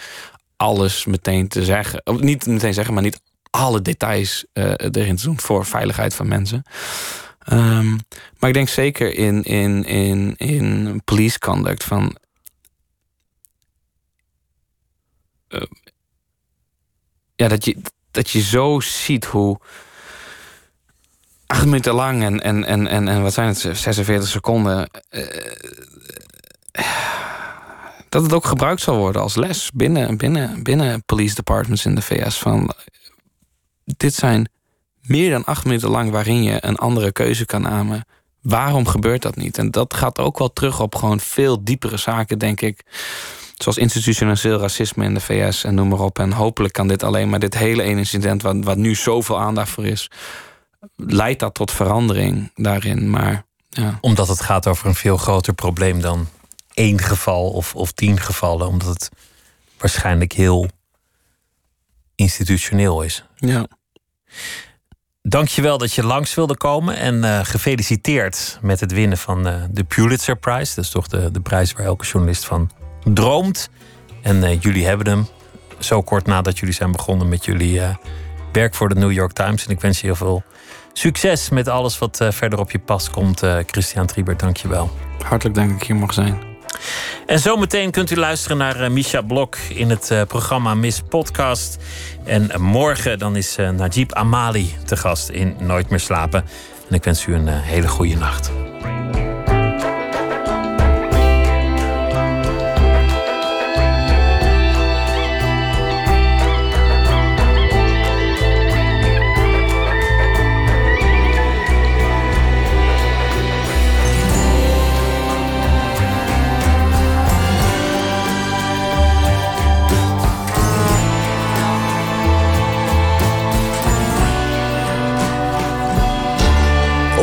alles meteen te zeggen. Niet meteen zeggen, maar niet alle details uh, erin te doen voor veiligheid van mensen. Um, maar ik denk zeker in, in, in, in police conduct van. Uh, ja, dat je, dat je zo ziet hoe. Acht minuten lang en, en, en, en, en wat zijn het, 46 seconden. Uh, dat het ook gebruikt zal worden als les binnen, binnen, binnen police departments in de VS. Van dit zijn meer dan acht minuten lang waarin je een andere keuze kan nemen. Waarom gebeurt dat niet? En dat gaat ook wel terug op gewoon veel diepere zaken, denk ik. Zoals institutioneel racisme in de VS en noem maar op. En hopelijk kan dit alleen maar dit hele ene incident, wat, wat nu zoveel aandacht voor is, leidt dat tot verandering daarin. Maar ja. Omdat het gaat over een veel groter probleem dan één geval of, of tien gevallen, omdat het waarschijnlijk heel institutioneel is. Ja. Dankjewel dat je langs wilde komen en uh, gefeliciteerd met het winnen van uh, de Pulitzer Prize. Dat is toch de, de prijs waar elke journalist van droomt. En uh, jullie hebben hem zo kort nadat jullie zijn begonnen met jullie werk voor de New York Times. En ik wens je heel veel succes met alles wat verder op je pas komt. Christian Trieber, je wel. Hartelijk dank dat ik hier mag zijn. En zometeen kunt u luisteren naar uh, Misha Blok in het programma Miss Podcast. En morgen dan is Najib Amali te gast in Nooit meer slapen. En ik wens u een hele goede nacht.